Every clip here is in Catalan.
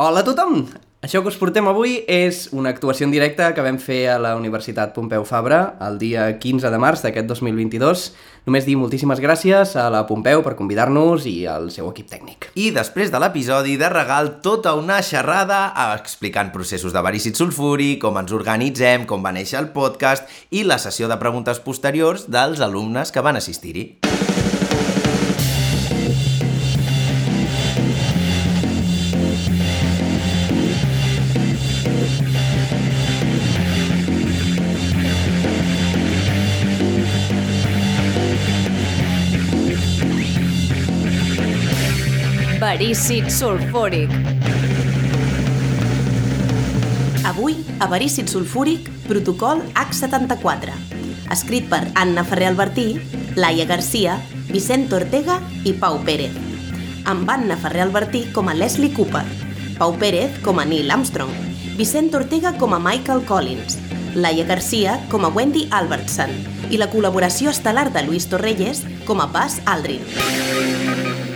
Hola a tothom! Això que us portem avui és una actuació en directe que vam fer a la Universitat Pompeu Fabra el dia 15 de març d'aquest 2022. Només dir moltíssimes gràcies a la Pompeu per convidar-nos i al seu equip tècnic. I després de l'episodi, de regal tota una xerrada explicant processos de verícid sulfuri, com ens organitzem, com va néixer el podcast i la sessió de preguntes posteriors dels alumnes que van assistir-hi. Verícid sulfúric. Avui, avarícid sulfúric, protocol H74. Escrit per Anna Ferrer Albertí, Laia Garcia, Vicent Ortega i Pau Pérez. Amb Anna Ferrer Albertí com a Leslie Cooper, Pau Pérez com a Neil Armstrong, Vicent Ortega com a Michael Collins, Laia Garcia com a Wendy Albertson i la col·laboració estel·lar de Luis Torrelles com a Buzz Aldrin.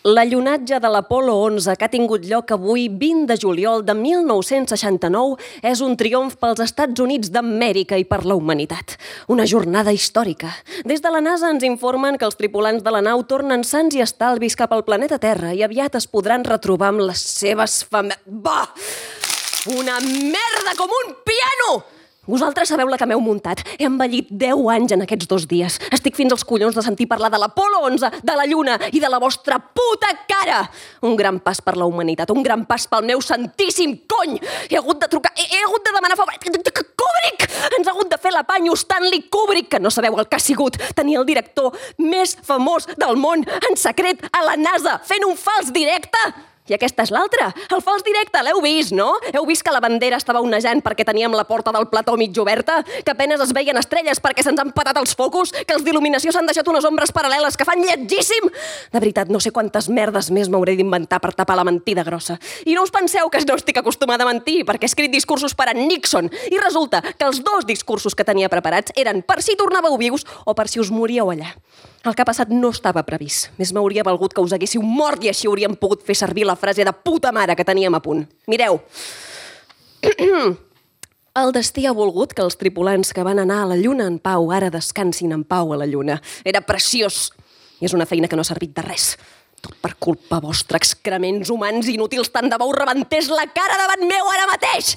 L'allunatge de l'Apolo 11 que ha tingut lloc avui, 20 de juliol de 1969, és un triomf pels Estats Units d'Amèrica i per la humanitat. Una jornada històrica. Des de la NASA ens informen que els tripulants de la nau tornen sants i estalvis cap al planeta Terra i aviat es podran retrobar amb les seves fam... Bah! Una merda com un piano! Vosaltres sabeu la que m'heu muntat. He envellit 10 anys en aquests dos dies. Estic fins als collons de sentir parlar de l'Apolo 11, de la Lluna i de la vostra puta cara! Un gran pas per la humanitat, un gran pas pel meu santíssim cony! He hagut de trucar, he, he hagut de demanar favor... Kubrick! Ens ha hagut de fer l'apanyo Stanley Kubrick, que no sabeu el que ha sigut. Tenir el director més famós del món en secret a la NASA fent un fals directe! I aquesta és l'altra. El fals directe, l'heu vist, no? Heu vist que la bandera estava onejant perquè teníem la porta del plató mig oberta? Que apenes es veien estrelles perquè se'ns han patat els focus? Que els d'il·luminació s'han deixat unes ombres paral·leles que fan lletgíssim? De veritat, no sé quantes merdes més m'hauré d'inventar per tapar la mentida grossa. I no us penseu que no estic acostumada a mentir, perquè he escrit discursos per a Nixon. I resulta que els dos discursos que tenia preparats eren per si tornàveu vius o per si us moríeu allà. El que ha passat no estava previst. Més m'hauria valgut que us haguéssiu mort i així hauríem pogut fer servir la frase de puta mare que teníem a punt. Mireu. El destí ha volgut que els tripulants que van anar a la Lluna en pau ara descansin en pau a la Lluna. Era preciós. I és una feina que no ha servit de res. Tot per culpa vostra, excrements humans inútils, tant de bo us rebentés la cara davant meu ara mateix!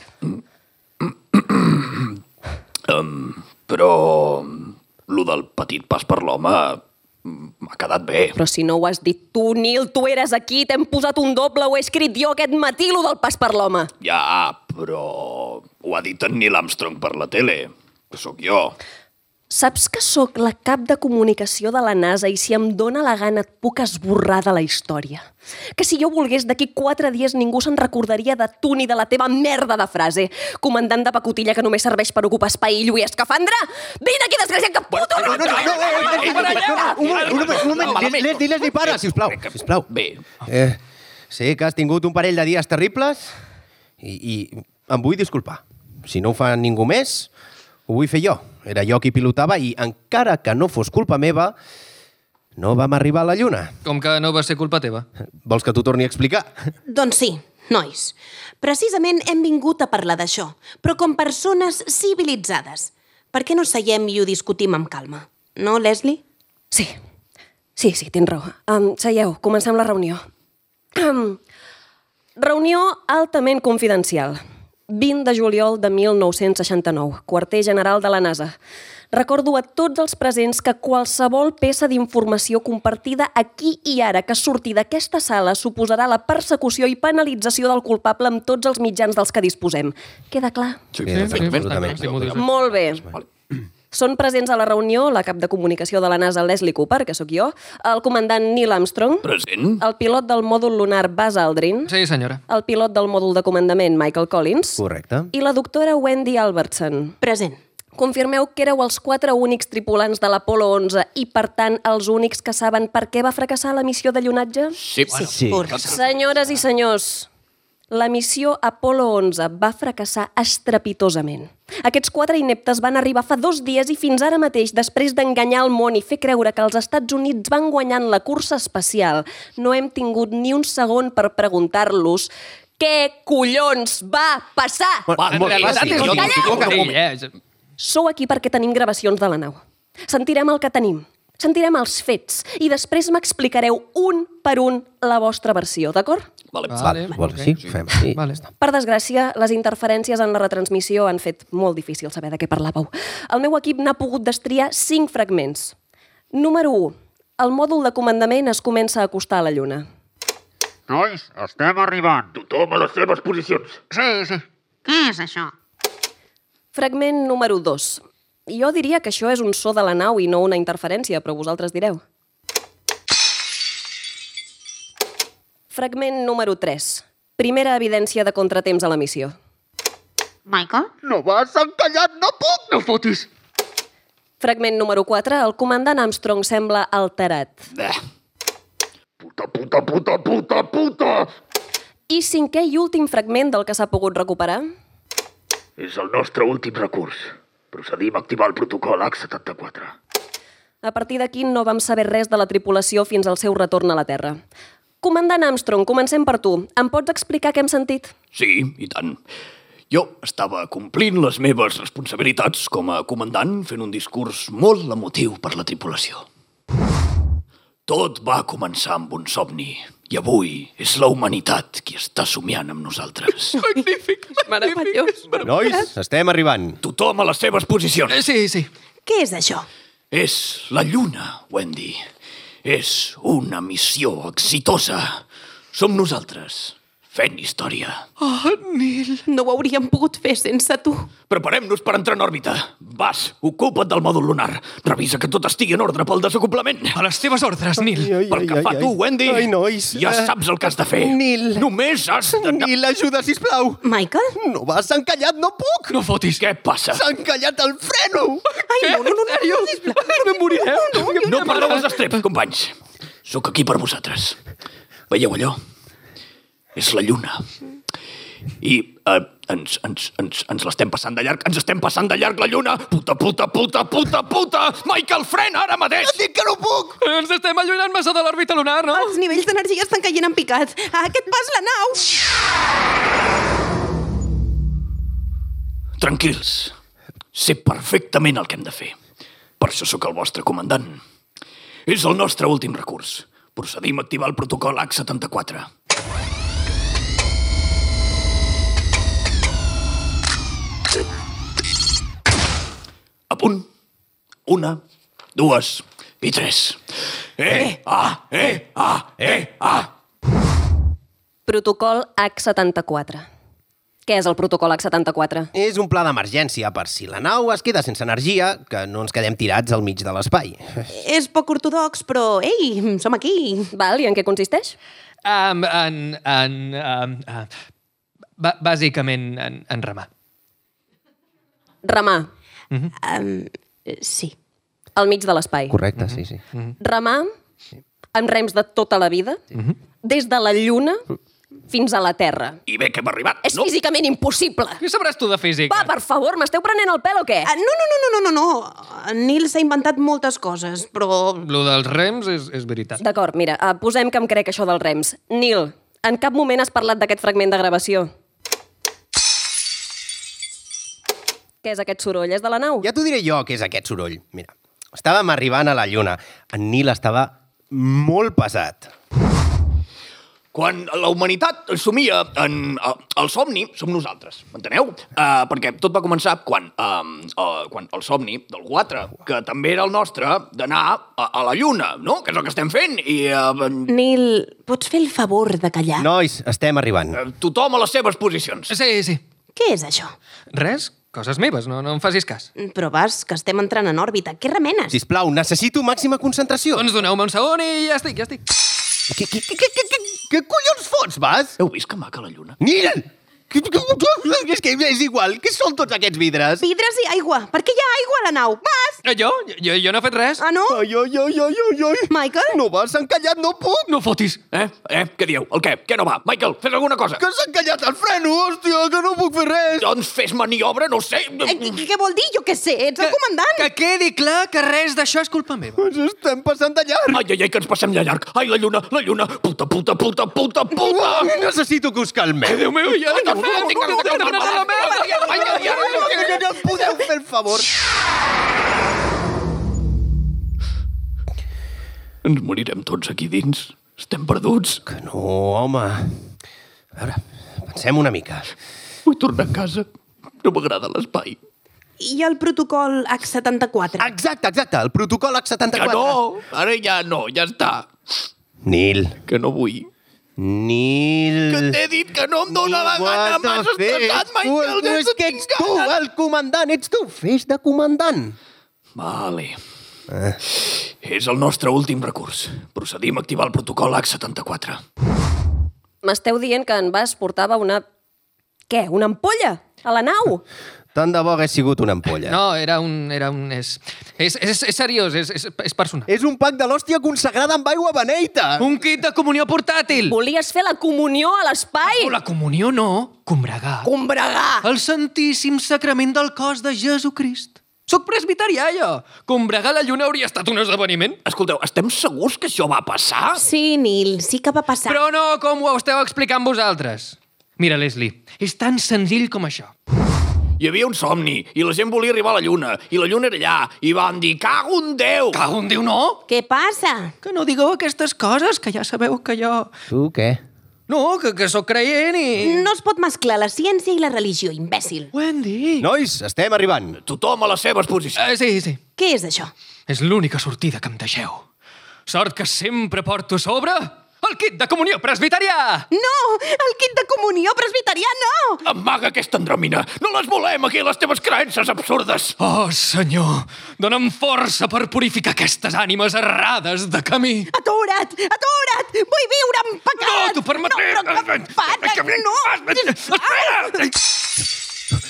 Um, però... Lo del petit pas per l'home m'ha quedat bé. Però si no ho has dit tu, Nil, tu eres aquí, t'hem posat un doble, ho he escrit jo aquest matí, lo del pas per l'home. Ja, però ho ha dit en Neil Armstrong per la tele, que sóc jo. Saps que sóc la cap de comunicació de la NASA i si em dóna la gana et puc esborrar de la història? Que si jo volgués d'aquí quatre dies ningú se'n recordaria de tu ni de la teva merda de frase. Comandant de pacotilla que només serveix per ocupar espai i lluir escafandra? Vine aquí, desgraciat, que puto! No, no, no, no, no, un moment, un moment, un moment. Les, les, les, para, sisplau, sisplau. Bé, Eh, sé que has tingut un parell de dies terribles i, i em vull disculpar. Si no ho fa ningú més, ho vull fer jo. Era jo qui pilotava i, encara que no fos culpa meva, no vam arribar a la Lluna. Com que no va ser culpa teva? Vols que t'ho torni a explicar? Doncs sí, nois. Precisament hem vingut a parlar d'això, però com persones civilitzades. Per què no seiem i ho discutim amb calma? No, Leslie? Sí, sí, sí, tens raó. Um, seieu, comencem la reunió. Um, reunió altament confidencial. 20 de juliol de 1969, quarter general de la NASA. Recordo a tots els presents que qualsevol peça d'informació compartida aquí i ara que surti d'aquesta sala suposarà la persecució i penalització del culpable amb tots els mitjans dels que disposem. Queda clar? sí, Sí, sí, absolutament. Sí, m'ho dius. Molt bé. Són presents a la reunió la cap de comunicació de la NASA, Leslie Cooper, que sóc jo, el comandant Neil Armstrong, present? el pilot del mòdul lunar Buzz Aldrin, Sí, senyora. el pilot del mòdul de comandament Michael Collins Correcte. i la doctora Wendy Albertson. Present. Confirmeu que éreu els quatre únics tripulants de l'Apolo 11 i, per tant, els únics que saben per què va fracassar la missió de llunatge? Sí, bueno, Sí. Senyores i senyors, la missió Apolo 11 va fracassar estrepitosament. Aquests quatre ineptes van arribar fa dos dies i fins ara mateix, després d'enganyar el món i fer creure que els Estats Units van guanyant la cursa espacial, no hem tingut ni un segon per preguntar-los què collons va passar? Va, En molt fàcil. eh? Sou aquí perquè tenim gravacions de la nau. Sentirem el que tenim, sentirem els fets i després m'explicareu un per un la vostra versió, d'acord? Vale. Vale, Vols ok. així? Fem així. Vale. Per desgràcia, les interferències en la retransmissió han fet molt difícil saber de què parlàveu. El meu equip n'ha pogut destriar cinc fragments. Número 1. El mòdul de comandament es comença a acostar a la Lluna. Nois, estem arribant. Tothom a les seves posicions. Sí, sí. Què és això? Fragment número 2. Jo diria que això és un so de la nau i no una interferència, però vosaltres direu. Fragment número 3. Primera evidència de contratemps a la missió. Michael? No vas encallat, no puc! No fotis! Fragment número 4. El comandant Armstrong sembla alterat. Eh. Puta, puta, puta, puta, puta! I cinquè i últim fragment del que s'ha pogut recuperar. És el nostre últim recurs. Procedim a activar el protocol H74. A partir d'aquí no vam saber res de la tripulació fins al seu retorn a la Terra. Comandant Armstrong, comencem per tu. Em pots explicar què hem sentit? Sí, i tant. Jo estava complint les meves responsabilitats com a comandant fent un discurs molt emotiu per la tripulació. Tot va començar amb un somni i avui és la humanitat qui està somiant amb nosaltres. Magnífic, Meravellós. Nois, estem arribant. Tothom a les seves posicions. Eh, Sí, sí. Què és això? És la lluna, Wendy. És una missió exitosa. Som nosaltres, fent història. Oh, Nil. No ho hauríem pogut fer sense tu. Preparem-nos per entrar en òrbita. Vas, ocupa't del mòdul lunar. Revisa que tot estigui en ordre pel desacoplament. A les teves ordres, Nil. Pel que fa a tu, Wendy, Ai, nois. ja Eh, saps el que has de fer. Nil. Només has de... Nil, ajuda, sisplau. Michael? No vas encallat, no puc. No fotis. Què passa? S'ha encallat el freno. Ai, no, no, no, no, no, sisplau. No em morireu. No, no, No perdeu els estreps, companys. Sóc aquí per vosaltres. Veieu allò? És la lluna. I eh, ens, ens, ens, ens l'estem passant de llarg, ens estem passant de llarg la lluna. Puta, puta, puta, puta, puta! Michael, frena ara mateix! Dic que no puc. Ens estem allunyant massa de l'òrbita lunar, no? Els nivells d'energia estan caient en picat. A aquest pas, la nau! Tranquils. Sé perfectament el que hem de fer. Per això sóc el vostre comandant. És el nostre últim recurs. Procedim a activar el protocol H74. Punt. Una, dues i tres. E, A, E, A, E, A. Protocol H74. Què és el protocol H74? És un pla d'emergència per si la nau es queda sense energia, que no ens quedem tirats al mig de l'espai. És poc ortodox, però, ei, som aquí. Val, i en què consisteix? Um, en... en um, uh, bàsicament en, en remar. Remar, Um, sí. al mig de l'espai. Correcte, sí, sí. Remar amb rems de tota la vida, des de la Lluna fins a la Terra. I bé que hem arribat, És no? físicament impossible. Què sabràs tu de física? Va, per favor, m'esteu prenent el pèl o què? Ah, no, no, no, no, no, no, no. En Nil s'ha inventat moltes coses, però... Lo dels rems és, és veritat. D'acord, mira, uh, posem que em crec això dels rems. Nil, en cap moment has parlat d'aquest fragment de gravació. Què és aquest soroll? És de la nau? Ja t'ho diré jo què és aquest soroll. Mira, estàvem arribant a la Lluna. En Nil estava molt pesat. Quan la humanitat somia en uh, el somni, som nosaltres, m'enteneu? Uh, perquè tot va començar quan, uh, uh, quan el somni del 4, que també era el nostre, d'anar a, a la Lluna, no? Que és el que estem fent, i uh, Nil, pots fer el favor de callar? Nois, estem arribant. uh, tothom a les seves posicions. Sí, sí. Què és això? Res? Coses meves, no, no em facis cas. Però vas, que estem entrant en òrbita. Què remenes? Sisplau, necessito màxima concentració. Doncs doneu-me un segon i ja estic, ja estic. Què, què, què, què, què, què collons fots, vas? Heu vist que maca la Lluna? Nil! És que és igual. Què són tots aquests vidres? Vidres i aigua. Per què hi ha aigua a la nau? Vas! Eh, Jo? Jo, jo no he fet res. Ah, no? Ai, ai, ai, ai, ai, ai. Michael? No vas encallat, no puc. No fotis. Eh? Eh? Què dieu? El què? Què no va? Michael, fes alguna cosa. Que s'ha encallat el freno, hòstia, que no puc fer res. Doncs fes maniobra, no ho sé. Eh, què, què vol dir? Jo què sé, ets el comandant. Que quedi clar que res d'això és culpa meva. Ens estem passant de llarg. Ai, ai, ai, que ens passem de llarg. Ai, la lluna, la lluna. Puta, puta, puta, puta, puta. Necessito que us calmeu. Déu meu, ja de ai. Podeu fer el favor? Ens morirem tots aquí dins. Estem perduts. Que no, home. A veure, pensem una mica. Vull tornar a casa. No m'agrada l'espai. I el protocol H74? Exacte, exacte, el protocol H74. Que no, ara ja no, ja està. Nil, Que no vull. Nil... Que t'he dit que no em dóna la gana, m'has estressat, Michael. No és que ets tu, el comandant, ets tu. Fes de comandant. Vale. És el nostre últim recurs. Procedim a activar el protocol H74. M'esteu dient que en Bas portava una... Què? Una ampolla? A la nau? Tant de bo hagués sigut una ampolla. No, era un... Era un és, és, és, és seriós, és, és, és personal. És un pack de l'hòstia consagrada amb aigua beneita. Un kit de comunió portàtil! Volies fer la comunió a l'espai? O la comunió no, combregar. Combregar! El santíssim sacrament del cos de Jesucrist. Soc presbiterià, jo. Combregar la lluna hauria estat un esdeveniment. Escolteu, estem segurs que això va passar? Sí, Nil, sí que va passar. Però no com ho esteu explicant vosaltres. Mira, Leslie, és tan senzill com això. Hi havia un somni, i la gent volia arribar a la lluna, i la lluna era allà, i van dir, cago en Déu! Cago en Déu, no! Què passa? Que no digueu aquestes coses, que ja sabeu que jo... Tu què? No, que, que sóc creient i... No es pot mesclar la ciència i la religió, imbècil. Wendy! Nois, estem arribant. Tothom a les seves posicions. Eh, sí, sí. Què és això? És l'única sortida que em deixeu. Sort que sempre porto a sobre el kit de comunió presbiterià! No! El kit de comunió presbiterià, no! Amaga aquesta andròmina! No les volem aquí, les teves creences absurdes! Oh, senyor, dona'm força per purificar aquestes ànimes errades de camí. Atura't! Atura't! Vull viure en pecat! No, t'ho permetré! No, però que pata, no! Espera!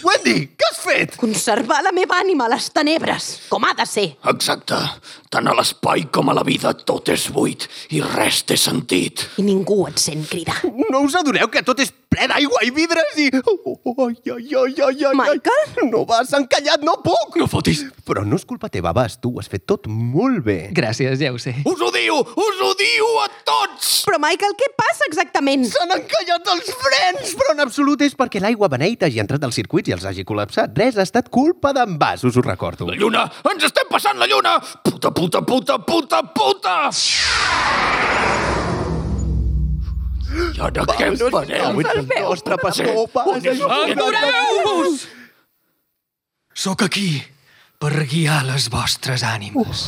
Wendy, què has fet? Conservar la meva ànima a les tenebres, com ha de ser. Exacte. Tant a l'espai com a la vida tot és buit i res té sentit. I ningú et sent cridar. No us adoneu que tot és ple d'aigua i vidres i... Oh, oh, ai, ai, ai, ai, ai, Michael? No vas encallat, no puc! No fotis. Però no és culpa teva, Bas, tu ho has fet tot molt bé. Gràcies, ja ho sé. Us odio! Us odio a tots! Però, Michael, què passa exactament? S'han encallat els frens! Però en absolut és perquè l'aigua beneita hagi entrat als circuits i els hagi col·lapsat. Res ha estat culpa d'en Bas, us ho recordo. La lluna! Ens estem passant la lluna! Puta, puta, puta, puta, puta! I ara què en nostre pastor, Bas, Atureu-vos! Sóc aquí per guiar les vostres ànimes.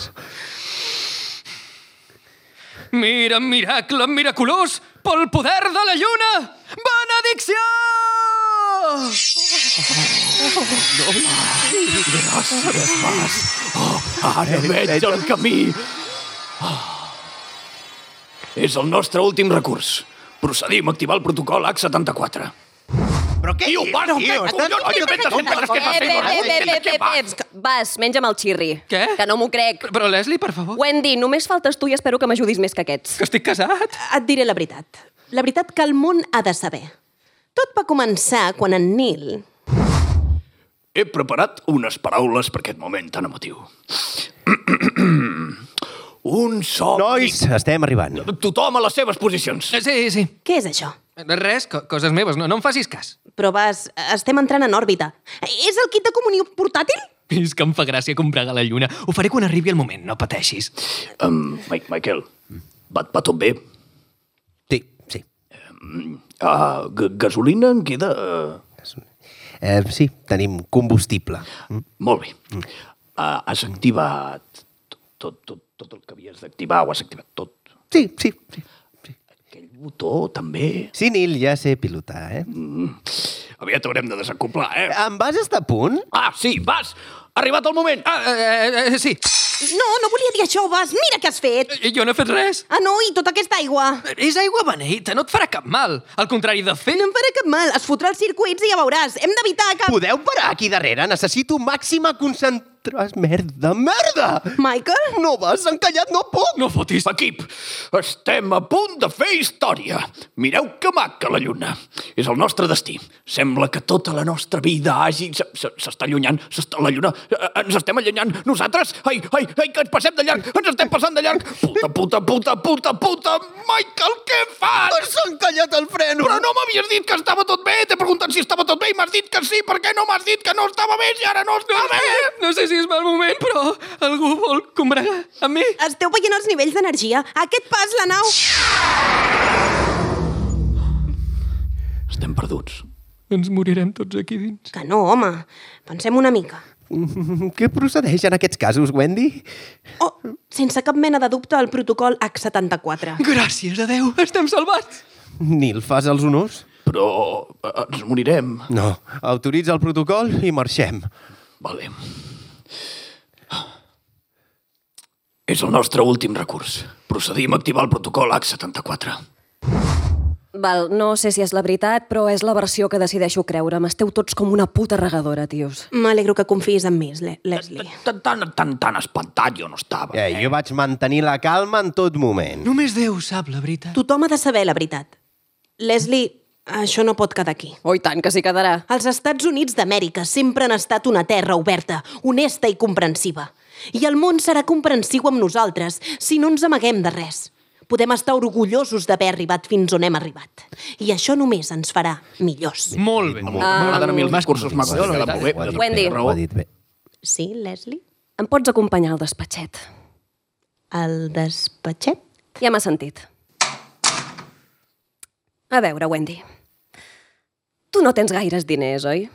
Mira, miracle miraculós pel poder de la lluna! Benedicció! Gràcies, Bas. Oh, ara veig el camí. Oh. És el nostre últim recurs. Procedim a activar el protocol H74. Però què Tio, Bas, què Tio, collons estàs- t'inventes que penses que Eh, bé, bé, bé, bé, Vas. menja'm el xirri. Què? Que no m'ho crec. Però, Leslie, per favor, Wendy, només faltes tu i espero que m'ajudis més que aquests. que estic casat. Et diré la veritat. La veritat que el món ha de saber. Tot va començar quan en Neil... He preparat unes paraules per aquest moment tan emotiu. Un somni... Nois, estem arribant. Tothom a les seves posicions. Sí, sí. Què és això? Res, co coses meves, no, no em facis cas. Però vas, estem entrant en òrbita. És el kit de comunió portàtil? És que em fa gràcia comprar a la lluna. Ho faré quan arribi el moment, no pateixis. Um, Mike, Michael, va, va tot bé? Sí, sí. Uh, gasolina en queda... Uh, Eh, sí, tenim combustible. molt bé. Uh, has activat tot, tot, tot el que havies d'activar, ho has activat tot. Sí, sí, sí. Aquell botó també... Sí, Nil, ja sé pilotar, eh? Aviat haurem de desacoplar, eh? Em vas estar a punt? Ah, sí, vas! Ha arribat el moment! Ah, eh, eh, sí. No, no volia dir això, Bas. Mira què has fet. I jo no he fet res. Ah, no, i tota aquesta aigua? És aigua beneita, no et farà cap mal. Al contrari de fer... No em farà cap mal. Es fotrà els circuits i ja veuràs. Hem d'evitar que... Podeu parar aquí darrere? Necessito màxima concentració. Merda, merda! Michael? No vas, encallat no puc! No fotis. Equip, estem a punt de fer història. Mireu que maca la lluna. És el nostre destí. Sembla que tota la nostra vida hagi... S'està allunyant, s'està la lluna... eh, Ens estem allunyant. Nosaltres? Ai, ai, ai, que ens passem de llarg! Ens estem passant de llarg! Puta, puta, puta, puta, puta! Michael, què fas? S'ha encallat el freno! Però no m'havies dit que estava tot bé! T'he preguntat si estava tot bé i m'has dit que sí! Per què no m'has dit que no estava bé i ara no està bé? No sé si és mal moment, però algú vol combregar amb mi? Esteu veient els nivells d'energia. A aquest pas, la nau... Estem perduts. Ens morirem tots aquí dins. Que no, home. Pensem una mica. Què procedeix en aquests casos, Wendy? Oh, sense cap mena de dubte, el protocol H74. Gràcies a Déu, estem salvats! Nil, fas els honors? Però eh, ens morirem. No. Autoritza el protocol i marxem. Vale. És el nostre últim recurs. Procedim a activar el protocol H74. Val, no sé si és la veritat, però és la versió que decideixo creure. M'esteu tots com una puta regadora, tios. M'alegro que confiïs en mi, Le Leslie. Tan, tan, tan, tan espantat jo no estava. Eh, jo vaig mantenir la calma en tot moment. Només Déu sap la veritat. Tothom ha de saber la veritat. Leslie, això no pot quedar aquí. Oh, tant, que s'hi quedarà. Els Estats Units d'Amèrica sempre han estat una terra oberta, honesta i comprensiva. I el món serà comprensiu amb nosaltres si no ens amaguem de res. Podem estar orgullosos d'haver arribat fins on hem arribat. I això només ens farà millors. Molt bé. M'agraden a mi els discursos macos. molt Wendy. Sí, Leslie? Em pots acompanyar al despatxet? El despatxet? Ja m'ha sentit. A veure, Wendy. Tu no tens gaires diners, oi?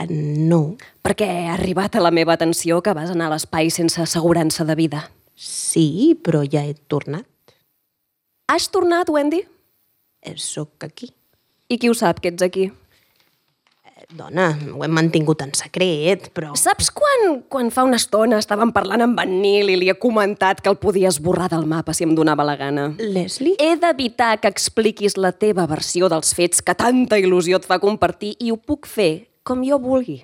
Uh, no. Perquè ha arribat a la meva atenció que vas anar a l'espai sense assegurança de vida. Sí, però ja he tornat. Has tornat, Wendy? Eh, Soc aquí. I qui ho sap que ets aquí? Dona, ho hem mantingut en secret, però... Saps quan, quan fa una estona estàvem parlant amb en Nil i li he comentat que el podia esborrar del mapa si em donava la gana? Leslie? He d'evitar que expliquis la teva versió dels fets que tanta il·lusió et fa compartir i ho puc fer com jo vulgui.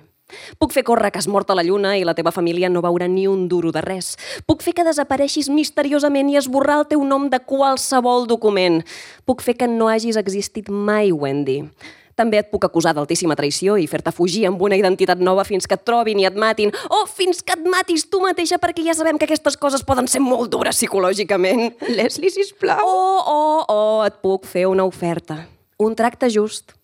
Puc fer córrer que has mort a la lluna i la teva família no veurà ni un duro de res. Puc fer que desapareixis misteriosament i esborrar el teu nom de qualsevol document. Puc fer que no hagis existit mai, Wendy. També et puc acusar d'altíssima traïció i fer-te fugir amb una identitat nova fins que et trobin i et matin, o fins que et matis tu mateixa perquè ja sabem que aquestes coses poden ser molt dures psicològicament. Leslie, sisplau. Oh, oh, oh, et puc fer una oferta. Un tracte just.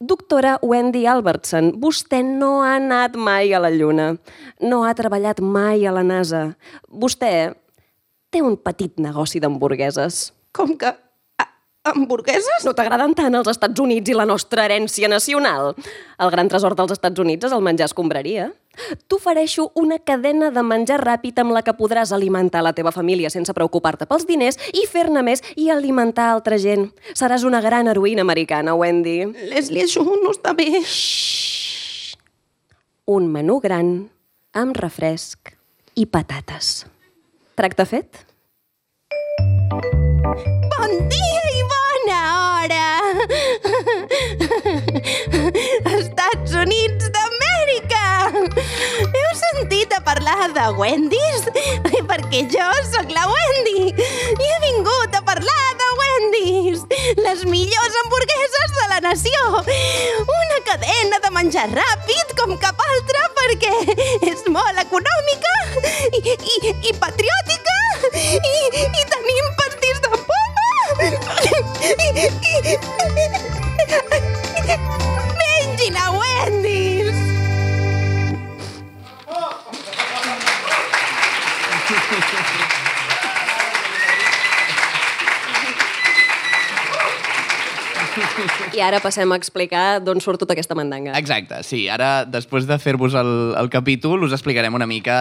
Doctora Wendy Albertson, vostè no ha anat mai a la Lluna. No ha treballat mai a la NASA. Vostè té un petit negoci d'hamburgueses. Com que... a- Hamburgueses? No t'agraden tant els Estats Units i la nostra herència nacional? El gran tresor dels Estats Units és el menjar escombraria. T'ofereixo una cadena de menjar ràpid amb la que podràs alimentar la teva família sense preocupar-te pels diners i fer-ne més i alimentar altra gent. Seràs una gran heroïna americana, Wendy. Leslie, això no està bé. Un menú gran amb refresc i patates. Tracte fet? Bon dia parlar de Wendy's? Perquè jo sóc la Wendy i he vingut a parlar de Wendy's, les millors hamburgueses de la nació. Una cadena de menjar ràpid com cap altra perquè és molt econòmica i, i, i patriòtica i, i tenim pastís de poma. I, i, a Wendy's! Thank you. I ara passem a explicar d'on surt tota aquesta mandanga. Exacte, sí. Ara, després de fer-vos el, el capítol, us explicarem una mica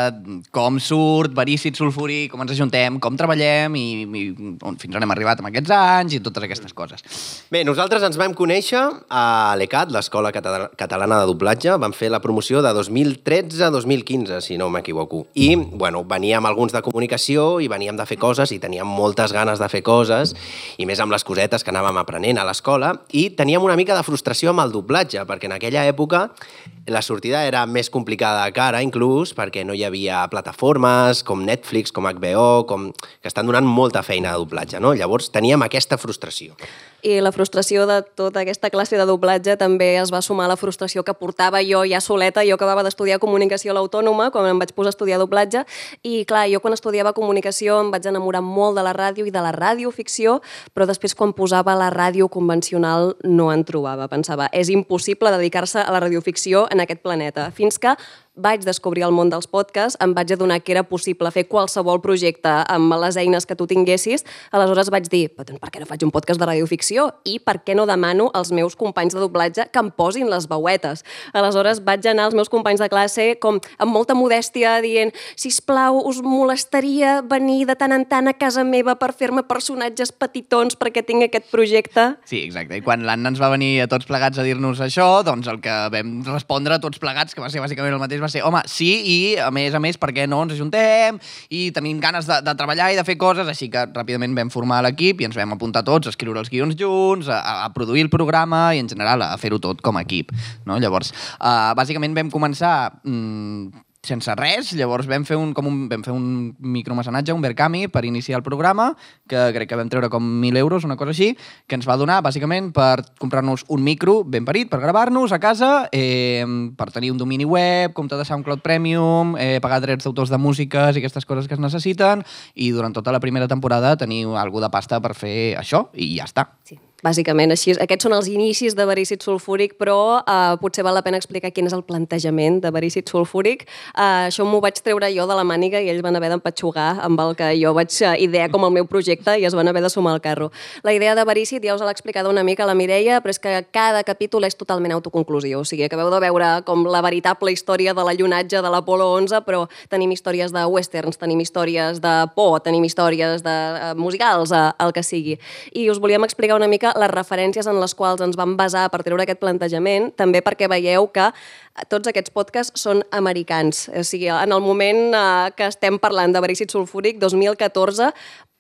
com surt Verícid Sulfuri, com ens ajuntem, com treballem i, i on fins on hem arribat amb aquests anys i totes aquestes coses. Bé, nosaltres ens vam conèixer a l'ECAT, l'Escola Cata- Catalana de Doblatge. Vam fer la promoció de 2013-2015, si no m'equivoco. I, bueno, veníem alguns de comunicació i veníem de fer coses i teníem moltes ganes de fer coses, i més amb les cosetes que anàvem aprenent a l'escola, i teníem una mica de frustració amb el doblatge, perquè en aquella època la sortida era més complicada que ara, inclús, perquè no hi havia plataformes com Netflix, com HBO, com... que estan donant molta feina de doblatge, no? Llavors teníem aquesta frustració. I la frustració de tota aquesta classe de doblatge també es va sumar a la frustració que portava jo ja soleta. Jo acabava d'estudiar comunicació a l'Autònoma quan em vaig posar a estudiar doblatge i, clar, jo quan estudiava comunicació em vaig enamorar molt de la ràdio i de la radioficció, però després quan posava la ràdio convencional no en trobava. Pensava, és impossible dedicar-se a la radioficció en aquest planeta. Fins que vaig descobrir el món dels podcasts, em vaig adonar que era possible fer qualsevol projecte amb les eines que tu tinguessis, aleshores vaig dir, per què no faig un podcast de radioficció? I per què no demano als meus companys de doblatge que em posin les veuetes? Aleshores vaig anar als meus companys de classe com amb molta modèstia dient, si plau, us molestaria venir de tant en tant a casa meva per fer-me personatges petitons perquè tinc aquest projecte? Sí, exacte. I quan l'Anna ens va venir a tots plegats a dir-nos això, doncs el que vam respondre tots plegats, que va ser bàsicament el mateix, va ser, home, sí, i a més a més, per què no ens ajuntem i tenim ganes de, de treballar i de fer coses, així que ràpidament vam formar l'equip i ens vam apuntar tots a escriure els guions junts, a, a produir el programa i en general a fer-ho tot com a equip. No? Llavors, uh, bàsicament vam començar mm, sense res, llavors vam fer un, com un, vam fer un micromecenatge, un Verkami, per iniciar el programa, que crec que vam treure com 1.000 euros, una cosa així, que ens va donar, bàsicament, per comprar-nos un micro ben parit, per gravar-nos a casa, eh, per tenir un domini web, compte de SoundCloud Premium, eh, pagar drets d'autors de músiques i aquestes coses que es necessiten, i durant tota la primera temporada tenir alguna de pasta per fer això, i ja està. Sí. Bàsicament, així, aquests són els inicis de verícid sulfúric, però eh, potser val la pena explicar quin és el plantejament de verícid sulfúric. Eh, això m'ho vaig treure jo de la màniga i ells van haver d'empatxugar amb el que jo vaig eh, idear com el meu projecte i es van haver de sumar al carro. La idea de verícid ja us l'ha explicat una mica la Mireia, però és que cada capítol és totalment autoconclusiu. O sigui, acabeu de veure com la veritable història de la llunatge de l'Apolo 11, però tenim històries de westerns, tenim històries de por, tenim històries de eh, musicals, eh, el que sigui. I us volíem explicar una mica les referències en les quals ens vam basar per treure aquest plantejament, també perquè veieu que tots aquests podcasts són americans. O sigui, en el moment eh, que estem parlant de verícid sulfúric, 2014,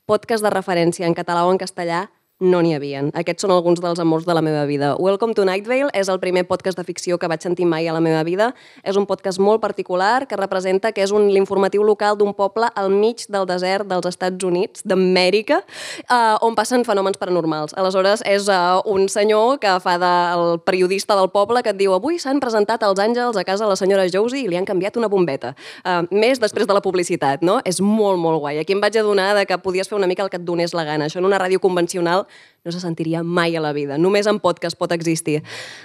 podcast de referència en català o en castellà no n'hi havien. Aquests són alguns dels amors de la meva vida. Welcome to Night Vale és el primer podcast de ficció que vaig sentir mai a la meva vida. És un podcast molt particular que representa que és un l'informatiu local d'un poble al mig del desert dels Estats Units, d'Amèrica, eh, on passen fenòmens paranormals. Aleshores, és eh, un senyor que fa del periodista del poble que et diu avui s'han presentat els àngels a casa de la senyora Josie i li han canviat una bombeta. Eh, més després de la publicitat, no? És molt, molt guai. Aquí em vaig adonar de que podies fer una mica el que et donés la gana. Això en una ràdio convencional out no se sentiria mai a la vida. Només en podcast pot existir.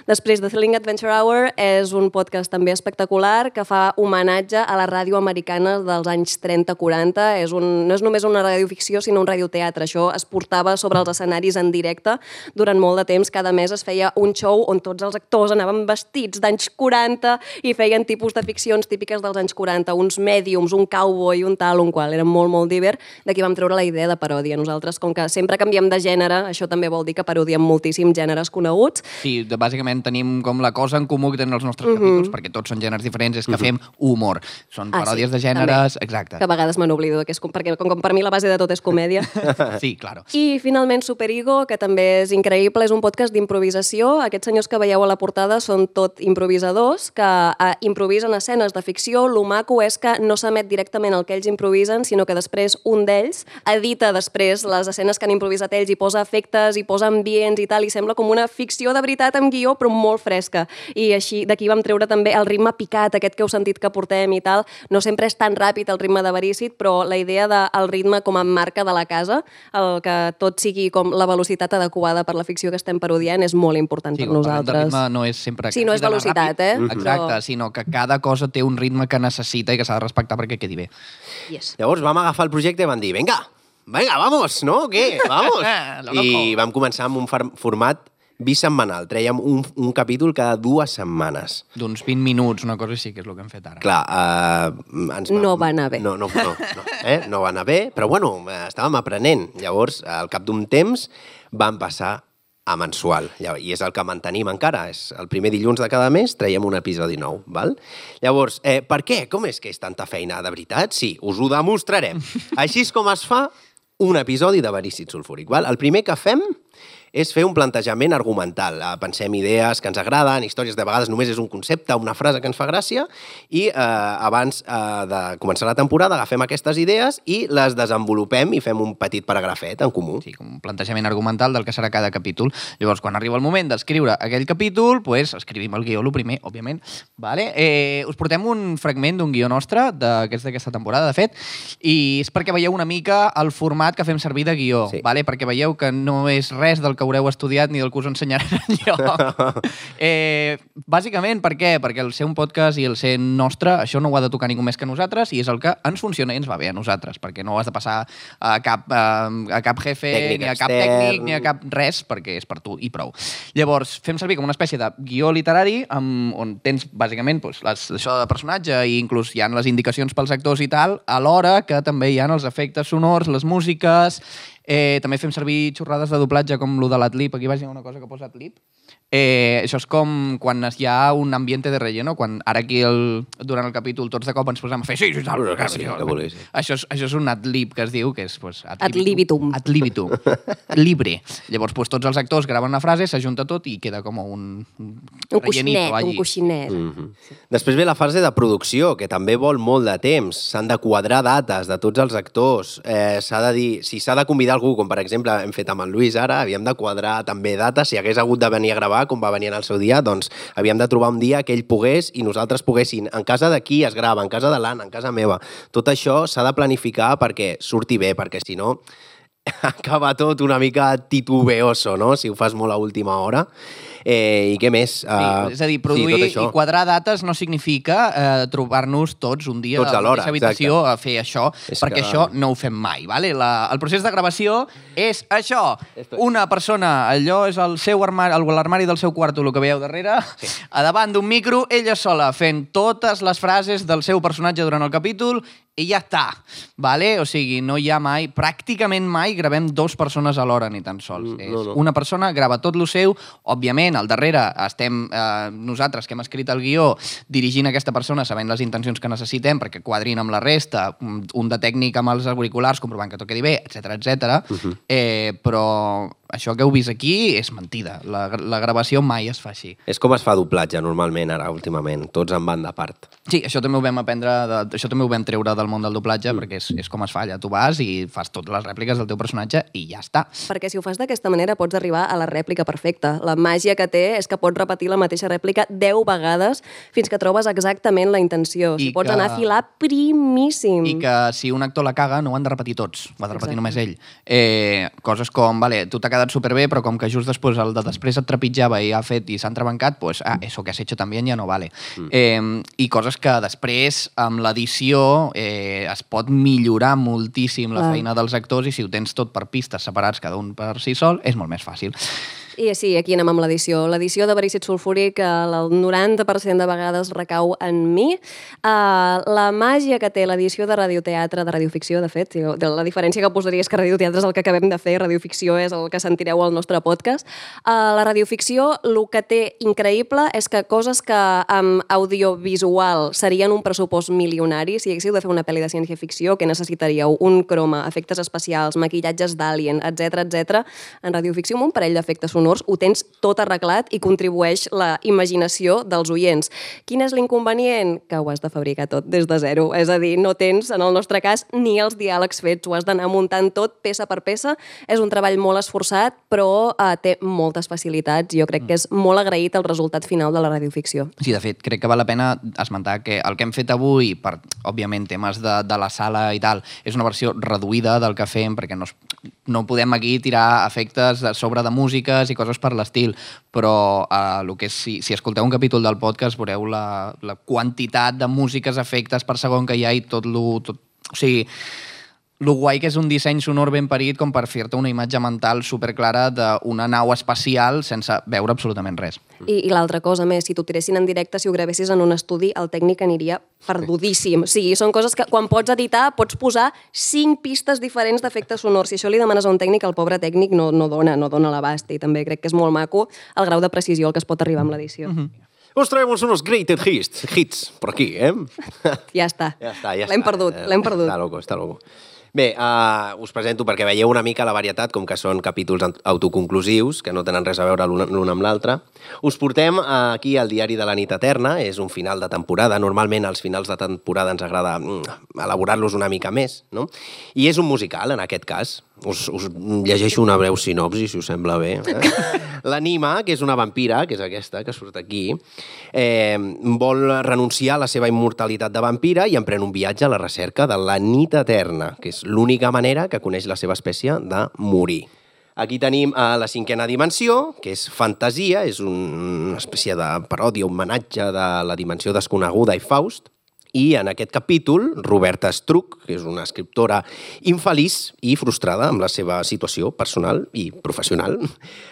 Després, The Thrilling Adventure Hour és un podcast també espectacular que fa homenatge a la ràdio americana dels anys 30-40. És un, no és només una radioficció, sinó un radioteatre. Això es portava sobre els escenaris en directe durant molt de temps. Cada mes es feia un show on tots els actors anaven vestits d'anys 40 i feien tipus de ficcions típiques dels anys 40, uns mèdiums, un cowboy, un tal, un qual. Era molt, molt divert. D'aquí vam treure la idea de paròdia. Nosaltres, com que sempre canviem de gènere, això també vol dir que parodiem moltíssim gèneres coneguts. Sí, de, bàsicament tenim com la cosa en comú que tenen els nostres capítols, perquè tots són gèneres diferents, és que fem humor. Són Ah, paròdies sí, de gèneres... Exacte. Que a vegades me n'oblido, perquè com, com per mi la base de tot és comèdia. Sí, claro. I finalment Superigo, que també és increïble, és un podcast d'improvisació. Aquests senyors que veieu a la portada són tot improvisadors, que eh, improvisen escenes de ficció. Lo maco és que no s'emet directament el que ells improvisen, sinó que després un d'ells edita després les escenes que han improvisat ells i posa efectes i posa ambients i tal, i sembla com una ficció de veritat amb guió, però molt fresca. I així d'aquí vam treure també el ritme picat, aquest que heu sentit que portem i tal. No sempre és tan ràpid el ritme de Verícid, però la idea del ritme com a marca de la casa, el que tot sigui com la velocitat adequada per la ficció que estem parodiant, és molt important Sí, per quan parlem de nosaltres. ritme no és sempre... Sí, no és velocitat, eh? Exacte, Però- sinó que cada cosa té un ritme que necessita i que s'ha de respectar perquè quedi bé. Yes. Llavors vam agafar el projecte i vam dir, vinga, vinga, vamos, no? Què? Vamos. I vam començar amb un format bisetmanal. Trèiem un, un capítol cada dues setmanes. D'uns 20 minuts, una cosa així, que és el que hem fet ara. Clar, uh, ens No va anar bé. No, no, no, no, eh? no va anar bé, però bueno, eh, estàvem aprenent. Llavors, al cap d'un temps, vam passar a mensual, i és el que mantenim encara. És el primer dilluns de cada mes traiem un episodi nou. Val? Llavors, eh, per què? Com és que és tanta feina? De veritat? Sí, us ho demostrarem. Així és com es fa un episodi de Verícid Sulfúric. Val? El primer que fem és fer un plantejament argumental. Eh, Pensem idees que ens agraden, històries de vegades només és un concepte, una frase que ens fa gràcia, i eh, abans eh, de començar la temporada agafem aquestes idees i les desenvolupem i fem un petit paragrafet en comú. Sí, com un plantejament argumental del que serà cada capítol. Llavors, quan arriba el moment d'escriure aquell capítol, pues, escrivim el guió, el primer, òbviament. Vale? Eh, us portem un fragment d'un guió nostre, d'aquest d'aquesta temporada, de fet, i és perquè veieu una mica el format que fem servir de guió, Sí. vale? perquè veieu que no és res del que haureu estudiat ni del que us ensenyaran enlloc. eh, bàsicament, per què? Perquè el ser un podcast i el ser nostre, això no ho ha de tocar ningú més que nosaltres i és el que ens funciona i ens va bé a nosaltres, perquè no ho has de passar a cap, eh, a cap jefe, Tècnic ni a cap extern. tècnic, ni a cap res, perquè és per tu i prou. Llavors, fem servir com una espècie de guió literari amb, on tens, bàsicament, doncs, les, això de personatge i inclús hi ha les indicacions pels actors i tal, alhora que també hi ha els efectes sonors, les músiques, eh, també fem servir xorrades de doblatge com lo de l'Atlip, aquí vaig dir una cosa que posa Atlip, Eh, això és com quan hi ha un ambiente de relleno, quan ara aquí el, durant el capítol tots de cop ens posem a fer sí, sí, Sí, sí, tal". que vulguis, sí. Això és, això és un adlib que es diu, que és pues, Ad libitum. Ad libitum. Libre. Llavors, pues, tots els actors graven una frase, s'ajunta tot i queda com un, un, Un rellenito coixinet, allí. un coixinet. Mm. Després ve la fase de producció, que també vol molt de temps. S'han de quadrar dates de tots els actors. Eh, s'ha de dir, si s'ha de convidar algú, com per exemple hem fet amb en Lluís ara, havíem de quadrar també dates. Si hagués hagut de venir a gravar, com va venir en el seu dia, doncs havíem de trobar un dia que ell pogués i nosaltres poguessin. En casa de qui es grava, en casa de l'Anna, en casa meva. Tot això s'ha de planificar perquè surti bé, perquè si no acaba tot una mica titubeoso, no?, si ho fas molt a última hora. Eh, I què més? Sí, Uh, és a dir, produir sí, i quadrar dates no significa eh, trobar-nos tots un dia Tots a la mateixa habitació exacte. a fer això, És perquè que- això no ho fem mai. Vale? La, el procés de gravació és això. Una persona, allò és el seu armari, l'armari del seu quarto, el que veieu darrere, sí. a davant d'un micro, ella sola, fent totes les frases del seu personatge durant el capítol i ja està, vale? O sigui, no hi ha mai, pràcticament mai gravem dos persones alhora ni tan sols. Mm, és no, no. una persona grava tot lo seu, òbviament, al darrere estem eh, nosaltres que hem escrit el guió dirigint aquesta persona, sabent les intencions que necessitem perquè quadrin amb la resta, un de tècnic amb els auriculars comprovant que tot quedi bé, etc etc. Mhm. eh, però això que heu vist aquí és mentida. La, la gravació mai es fa així. És com es fa doblatge normalment ara, últimament, tots en banda part. Sí, això també ho vam aprendre, de, això també ho vam treure del món del doblatge, perquè és, és com es fa allà. Tu vas i fas totes les rèpliques del teu personatge i ja està. Perquè si ho fas d'aquesta manera pots arribar a la rèplica perfecta. La màgia que té és que pots repetir la mateixa rèplica 10 vegades fins que trobes exactament la intenció. I I pots que- anar a filar primíssim. I que si un actor la caga no ho han de repetir tots, ho ha de repetir Exacte. només ell. Eh, coses com, vale, tu t'ha quedat superbé, però com que just després el de després et trepitjava i ha fet i s'ha entrebancat, pues, ah, eso que has hecho también ya no vale. Mm. Eh, I coses que després, amb l'edició, eh, es pot millorar moltíssim la feina dels actors i si ho tens tot per pistes separats, cada un per si sol, és molt més fàcil. I sí, aquí anem amb l'edició. L'edició de verícid sulfúric el 90% de vegades recau en mi. Uh, la màgia que té l'edició de radioteatre, de radioficció, de fet, de la diferència que posaria és que radioteatre és el que acabem de fer, radioficció és el que sentireu al nostre podcast. Uh, la radioficció, el que té increïble és que coses que amb audiovisual serien un pressupost milionari, si haguéssiu de fer una pel·li de ciència-ficció, que necessitaríeu un croma, efectes especials, maquillatges d'alien, etc etc. en radioficció amb un parell d'efectes sonors ho tens tot arreglat i contribueix la imaginació dels oients. Quin és l'inconvenient? Que ho has de fabricar tot des de zero. És a dir, no tens, en el nostre cas, ni els diàlegs fets. Ho has d'anar muntant tot peça per peça. És un treball molt esforçat, però eh, té moltes facilitats. Jo crec que és molt agraït el resultat final de la radioficció. Sí, de fet, crec que val la pena esmentar que el que hem fet avui, per, òbviament, temes de, de la sala i tal, és una versió reduïda del que fem, perquè no, es, no podem aquí tirar efectes de sobre de músiques i coses per l'estil, però eh, el que és, si, si escolteu un capítol del podcast veureu la, la quantitat de músiques, efectes per segon que hi ha i tot lo... Tot, o sigui, lo guai que és un disseny sonor ben parit com per fer-te una imatge mental superclara d'una nau espacial sense veure absolutament res. I, i l'altra cosa més, si t'ho tiressin en directe, si ho gravessis en un estudi, el tècnic aniria perdudíssim. O sigui, són coses que quan pots editar pots posar cinc pistes diferents d'efectes sonors. Si això li demanes a un tècnic, el pobre tècnic no, no dona, no dona l'abast. I també crec que és molt maco el grau de precisió al que es pot arribar amb l'edició. Mm -hmm. Os traemos unos greatest hits, hits por aquí, ¿eh? Ja està. Ja està, ja L'hem està. perdut, Eh, l'hem perdut. Està loco, està loco. Bé, uh, us presento perquè veieu una mica la varietat, com que són capítols autoconclusius, que no tenen res a veure l'un amb l'altre. Us portem uh, aquí al Diari de la nit eterna, és un final de temporada. Normalment als finals de temporada ens agrada mm, elaborar-los una mica més, no? I és un musical, en aquest cas. Us, us llegeixo una breu sinopsi, si us sembla bé. Eh? L'Anima, que és una vampira, que és aquesta, que surt aquí, eh, vol renunciar a la seva immortalitat de vampira i emprèn un viatge a la recerca de la nit eterna, que és l'única manera que coneix la seva espècie de morir. Aquí tenim a la cinquena dimensió, que és fantasia, és un, una espècie de paròdia, un homenatge de la dimensió desconeguda i Faust, i en aquest capítol, Roberta Struck, que és una escriptora infeliç i frustrada amb la seva situació personal i professional,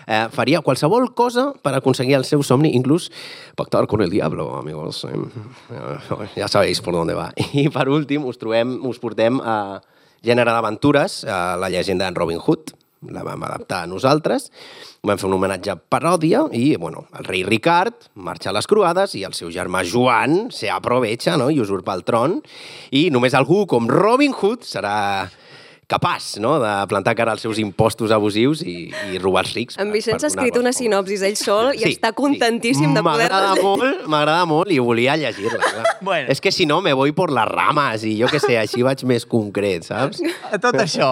eh, faria qualsevol cosa per aconseguir el seu somni, inclús pactar con el diablo, amigos. Eh, ja sabeu per on va. I per últim, us, trobem, us portem a gènere d'aventures, a la llegenda d'en Robin Hood, la vam adaptar a nosaltres, vam fer un homenatge paròdia i, bueno, el rei Ricard marxa a les croades i el seu germà Joan se aprovecha no? i usurpa el tron i només algú com Robin Hood serà capaç no? de plantar cara als seus impostos abusius i, i robar els rics. En Vicenç ha escrit una sinopsis ell sol i està contentíssim de poder M'agrada molt, m'agrada molt i volia llegir-la. Bueno. És que si no me voy por las ramas i jo que sé, així vaig més concret, saps? Tot això,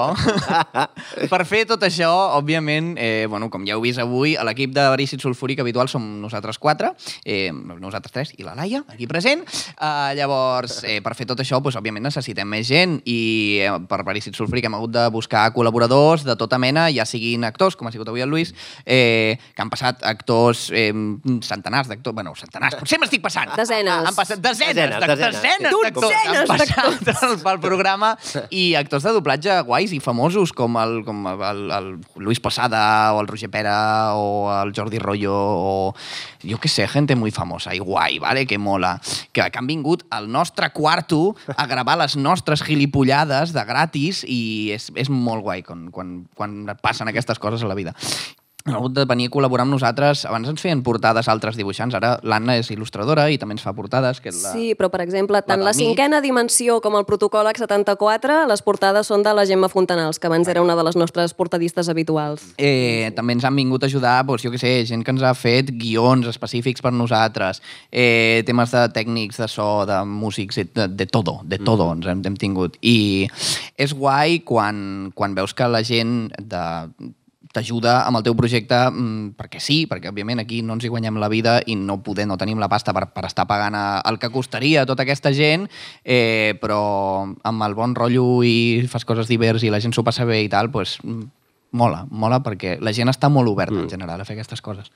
per fer tot això, òbviament, eh, bueno, com ja heu vist avui, a l'equip de Verícid Sulfúric habitual som nosaltres quatre, eh, nosaltres tres i la Laia, aquí present. Uh, llavors, eh, per fer tot això, doncs, òbviament necessitem més gent i eh, per Verícid Sulfúric hem hagut de buscar col·laboradors de tota mena, ja siguin actors, com ha sigut avui el Lluís, eh, que han passat actors, eh, centenars d'actors, bueno, centenars, potser m'estic passant. Desenes. Han passat desenes, Desenes, desenes, desenes. desenes d'actors que han Dotzenes passat pel programa i actors de doblatge guais i famosos com el, com el, el Luis Posada o el Roger Pera o el Jordi Rollo o jo que sé, gente muy famosa i guai, vale? que mola, que, que han vingut al nostre quarto a gravar les nostres gilipollades de gratis i és, és molt guai quan, quan, quan passen aquestes coses a la vida han hagut de venir a col·laborar amb nosaltres. Abans ens feien portades altres dibuixants, ara l'Anna és il·lustradora i també ens fa portades. Que és la... Sí, però per exemple, tant la mig. cinquena dimensió com el protocòleg 74, les portades són de la Gemma Fontanals, que abans era una de les nostres portadistes habituals. Eh, també ens han vingut a ajudar, doncs, jo que sé, gent que ens ha fet guions específics per nosaltres, eh, temes de tècnics de so, de músics, de, de todo, de todo ens hem, hem tingut. I és guai quan, quan veus que la gent de t'ajuda amb el teu projecte mm, perquè sí, perquè òbviament aquí no ens hi guanyem la vida i no poder, no tenim la pasta per, per estar pagant el que costaria a tota aquesta gent, eh, però amb el bon rotllo i fas coses divers i la gent s'ho passa bé i tal, doncs, mola, mola perquè la gent està molt oberta mm. en general a fer aquestes coses.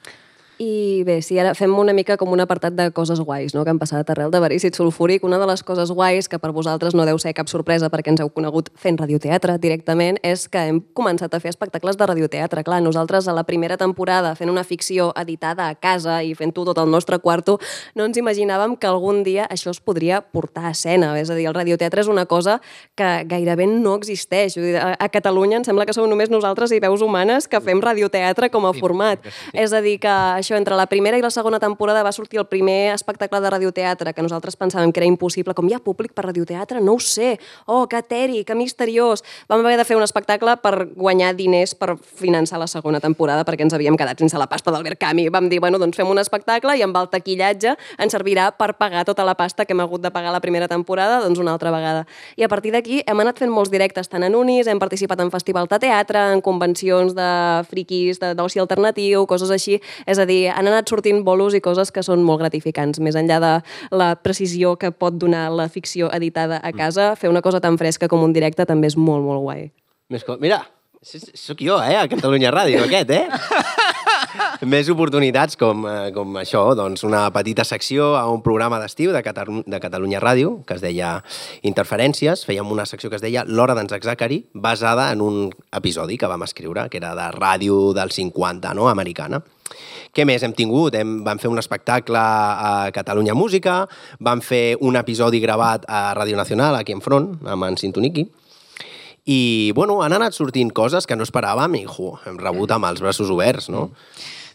I bé, si ara fem una mica com un apartat de coses guais no? que han passat arrel de Verícid Sulfúric, una de les coses guais que per vosaltres no deu ser cap sorpresa perquè ens heu conegut fent radioteatre directament és que hem començat a fer espectacles de radioteatre. Clar, nosaltres a la primera temporada fent una ficció editada a casa i fent-ho tot al nostre quarto, no ens imaginàvem que algun dia això es podria portar a escena. És a dir, el radioteatre és una cosa que gairebé no existeix. Vull dir, a, a Catalunya em sembla que som només nosaltres i veus humanes que fem radioteatre com a format. És a dir, que això entre la primera i la segona temporada va sortir el primer espectacle de radioteatre que nosaltres pensàvem que era impossible. Com hi ha públic per radioteatre? No ho sé. Oh, que eteri, que misteriós. Vam haver de fer un espectacle per guanyar diners per finançar la segona temporada perquè ens havíem quedat sense la pasta d'Albert Camus. Vam dir, bueno, doncs fem un espectacle i amb el taquillatge ens servirà per pagar tota la pasta que hem hagut de pagar la primera temporada, doncs una altra vegada. I a partir d'aquí hem anat fent molts directes tant en unis, hem participat en festivals de teatre, en convencions de friquis, d'oci alternatiu, coses així. És a dir, han anat sortint bolos i coses que són molt gratificants. Més enllà de la precisió que pot donar la ficció editada a casa, fer una cosa tan fresca com un directe també és molt, molt guai. Més. Mira, sóc jo, eh, a Catalunya Ràdio, aquest, eh? més oportunitats com, eh, com això, doncs una petita secció a un programa d'estiu de, Catalu de Catalunya Ràdio, que es deia Interferències. Fèiem una secció que es deia L'Hora d'en Zachary, basada en un episodi que vam escriure, que era de ràdio dels 50, no?, americana. Què més hem tingut? Hem, vam fer un espectacle a Catalunya Música, vam fer un episodi gravat a Ràdio Nacional, aquí enfront, amb en Sintoniqui, i, bueno, han anat sortint coses que no esperàvem i, jo, hem rebut amb els braços oberts, no?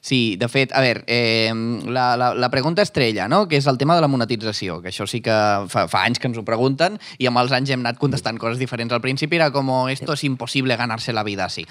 Sí, de fet, a veure, eh, la, la, la pregunta estrella, no?, que és el tema de la monetització, que això sí que fa, fa anys que ens ho pregunten i amb els anys hem anat contestant coses diferents. Al principi era com, esto es imposible ganarse la vida así.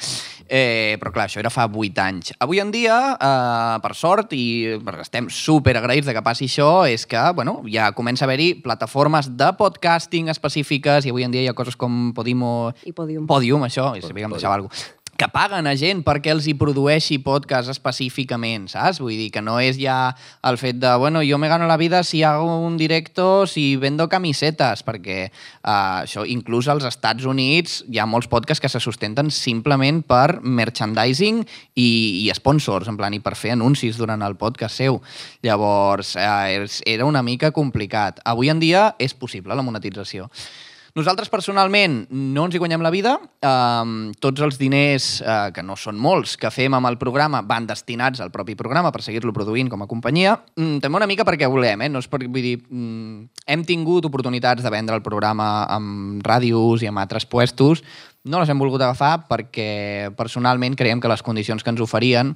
Eh, però clar, això era fa 8 anys. Avui en dia, eh, per sort, i estem super agraïts de que passi això, és que, bueno, ja comença a haver-hi plataformes de podcasting específiques i avui en dia hi ha coses com Podimo... I Podium. Podium, això, i sabia que em deixava alguna cosa que paguen a gent perquè els hi produeixi podcast específicament, saps? Vull dir que no és ja el fet de, bueno, jo me gano la vida si hago un directo, si vendo camisetes, perquè uh, això, inclús als Estats Units hi ha molts podcasts que se sustenten simplement per merchandising i, i sponsors, en plan, i per fer anuncis durant el podcast seu. Llavors, uh, era una mica complicat. Avui en dia és possible la monetització. Nosaltres, personalment, no ens hi guanyem la vida. Um, tots els diners, uh, que no són molts, que fem amb el programa van destinats al propi programa per seguir-lo produint com a companyia. Mm, també una mica perquè volem, eh? No és per, vull dir, mm, hem tingut oportunitats de vendre el programa amb ràdios i amb altres puestos. No les hem volgut agafar perquè personalment creiem que les condicions que ens oferien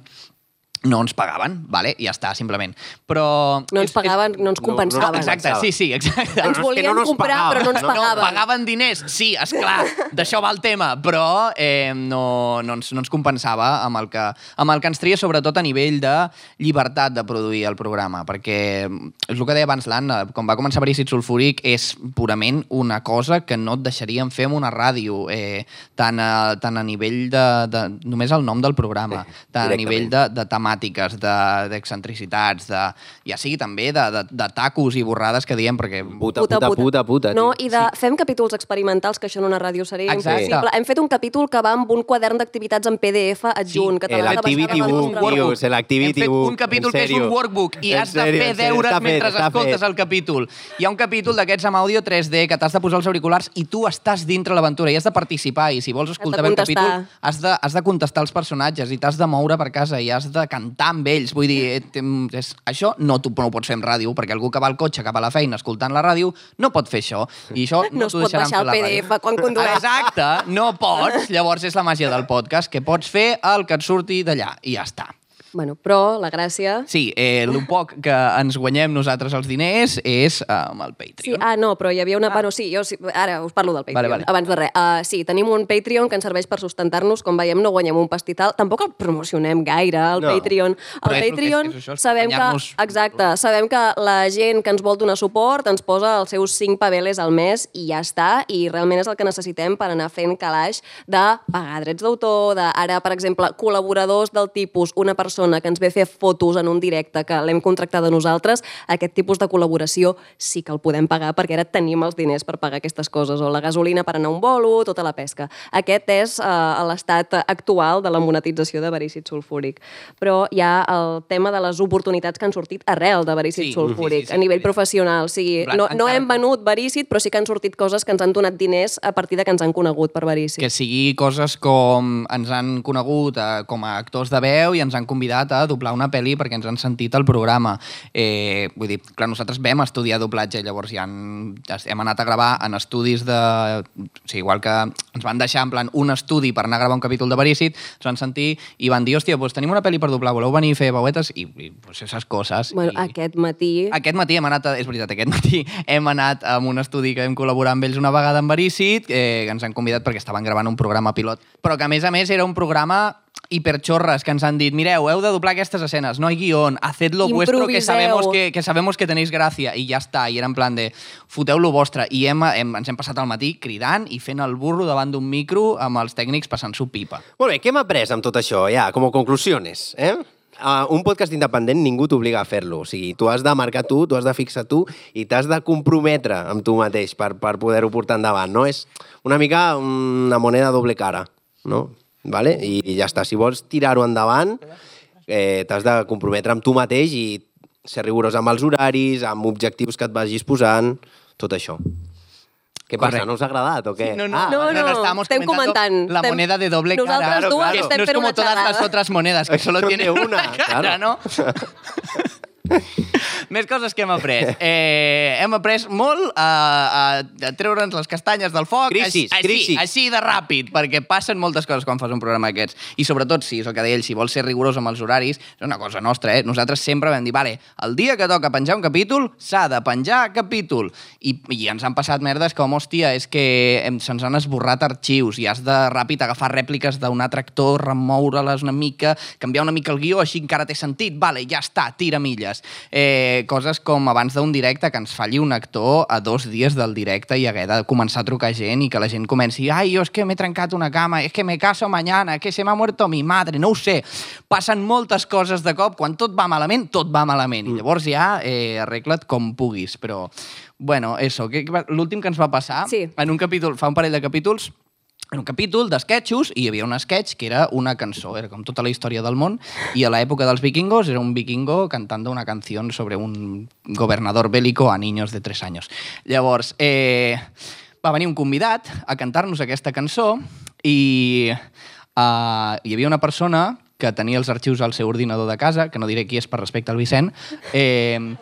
no ens pagaven, vale? i ja està, simplement. Però... No ens pagaven, no ens compensaven. No, exacte, sí, sí, exacte. Ens volien no nos comprar, pagaven. però no ens No, pagaven. pagaven diners, sí, és clar, d'això va el tema, però eh, no, no, ens, no ens compensava amb el, que, amb el que ens tria, sobretot a nivell de llibertat de produir el programa, perquè és el que deia abans l'Anna, quan va començar Verícid Sulfúric és purament una cosa que no et deixarien fer amb una ràdio, eh, tant, a, tant a nivell de, de... només el nom del programa, tant a nivell de, de temàtiques, de- d'excentricitats, de, ja sigui també de, de, de tacos i borrades que diem, perquè Puta, puta, puta, puta. No, tio. i de, fem capítols experimentals, que això en una ràdio seria Exacte. impossible. Hem fet un capítol que va amb un quadern d'activitats en PDF adjunt, que te el l'has de baixar de Book, nostra tio, web. és l'activity Hem fet book. un capítol que és un workbook i En has de fer deures fet, mentre escoltes fet. el capítol. Hi ha un capítol d'aquests amb àudio 3D que t'has de posar els auriculars i tu estàs dintre l'aventura i has de participar i si vols escoltar bé el capítol has de, has de contestar els personatges i t'has de moure per casa i has de cantar amb ells. Vull dir, eh, tem- és, això no, tu, no ho pots fer en ràdio perquè algú que va al cotxe cap a la feina escoltant la ràdio no pot fer això i això no, No es pot baixar el ràdio. PDF quan condueix. Exacte, no pots. Llavors és la màgia del podcast, que pots fer el que et surti d'allà i ja està. Bueno, però la gràcia... Sí, eh, el poc que ens guanyem nosaltres els diners és eh, amb el Sí, Patreon. ah, no, però hi havia una... Ah. Bueno, sí, jo sí, ara us parlo del Patreon, Vale, vale. abans de res. Uh, sí, tenim un Patreon que ens serveix per sustentar-nos, com veiem no guanyem un pastital, tampoc el promocionem gaire, el No. Patreon. Però El és el que és- Patreon, és això, és sabem que, exacte, sabem que la gent que ens vol donar suport ens posa els seus 5 paveles al mes i ja està, i realment és el que necessitem per anar fent calaix de pagar drets d'autor, de ara, per exemple, col·laboradors del tipus una persona que ens ve a fer fotos en un directe que l'hem contractat a nosaltres, aquest tipus de col·laboració sí que el podem pagar perquè ara tenim els diners per pagar aquestes coses, o la gasolina per anar a un bolo, tota la pesca. Aquest és uh, l'estat actual de la monetització de verícid sulfúric. Però hi ha el tema de les oportunitats que han sortit arrel de verícid Sí, sulfúric, sí, sí, sí. a nivell professional. O sigui, plan, no, no encara hem venut verícid, però sí que han sortit coses que ens han donat diners a partir de que ens han conegut per verícid. Que sigui coses com ens han conegut eh, com a actors de veu i ens han convidat a doblar una pel·li perquè ens han sentit al programa. Eh, vull dir, clar, nosaltres vam estudiar doblatge, llavors ja han, hem anat a gravar en estudis de... O sigui, igual que ens van deixar en plan un estudi per anar a gravar un capítol de Verícid, ens van sentir i van dir, hòstia, doncs tenim una pel·li per doblar, voleu venir a fer veuetes? I, i pues, esas coses. Bueno, I... aquest matí... Aquest matí hem anat, a, és veritat, aquest matí hem anat a un estudi que vam col·laborar amb ells una vegada amb Verícid, eh, que ens han convidat perquè estaven gravant un programa pilot, però que a més a més era un programa hiperchorres que ens han dit, mireu, heu de doblar aquestes escenes, no hay guión, hacedlo vuestro que sabemos que, que sabemos que tenéis gràcia, i ja està, i era en plan de, foteu-lo vostre, i hem, hem, ens hem passat el matí cridant i fent el burro davant d'un micro amb els tècnics passant-s'ho pipa. Molt bé, què hem après amb tot això, ja, com a conclusiones, eh? Uh, un podcast independent ningú t'obliga a fer-lo. O sigui, tu has de marcar tu, tu has de fixar tu i t'has de comprometre amb tu mateix per, per poder-ho portar endavant, no? És una mica una moneda doble cara, no? Vale? I, I ja està. Si vols tirar-ho endavant, eh, t'has de comprometre amb tu mateix i ser rigorós amb els horaris, amb objectius que et vagis posant, tot això. Què passa? Correcte. No us ha agradat o què? No, no, ah, no, no, estábamos estem comentando comentant. La Estem- moneda de doble cara. Nosaltres dues estem no es fent como una todas las xerrada. otras monedas, que solo no tiene té una, cara, claro. ¿no? Més coses que hem après. Eh, hem après molt a, a, a treure'ns les castanyes del foc. Crisis, així, crisis. Així, de ràpid, perquè passen moltes coses quan fas un programa d'aquests. I sobretot, sí, és el que deia ell, si vols ser rigorós amb els horaris, és una cosa nostra, eh? Nosaltres sempre vam dir, vale, el dia que toca penjar un capítol, s'ha de penjar capítol. I, I ens han passat merdes com, hòstia, és que se'ns han esborrat arxius i has de ràpid agafar rèpliques d'un altre actor, remoure-les una mica, canviar una mica el guió, així encara té sentit, vale, ja està, tira milles. Eh, coses com abans d'un directe que ens falli un actor a dos dies del directe i haver de començar a trucar gent i que la gent comenci ai, jo és que m'he trencat una cama, és que me caso mañana, que se m'ha muerto mi madre, no ho sé. Passen moltes coses de cop, quan tot va malament, tot va malament. I llavors ja eh, arregla't com puguis, però... Bueno, eso, l'últim que ens va passar, Sí. en un capítol, fa un parell de capítols, en un capítol d'esquetxos i hi havia un sketch que era una cançó, era com tota la història del món, i a l'època dels vikingos era un vikingo cantando una canció sobre un gobernador bélico a niños de 3 anys. Llavors, eh, va venir un convidat a cantar-nos aquesta cançó i uh, hi havia una persona que tenia els arxius al seu ordinador de casa, que no diré qui és per respecte al Vicent, eh,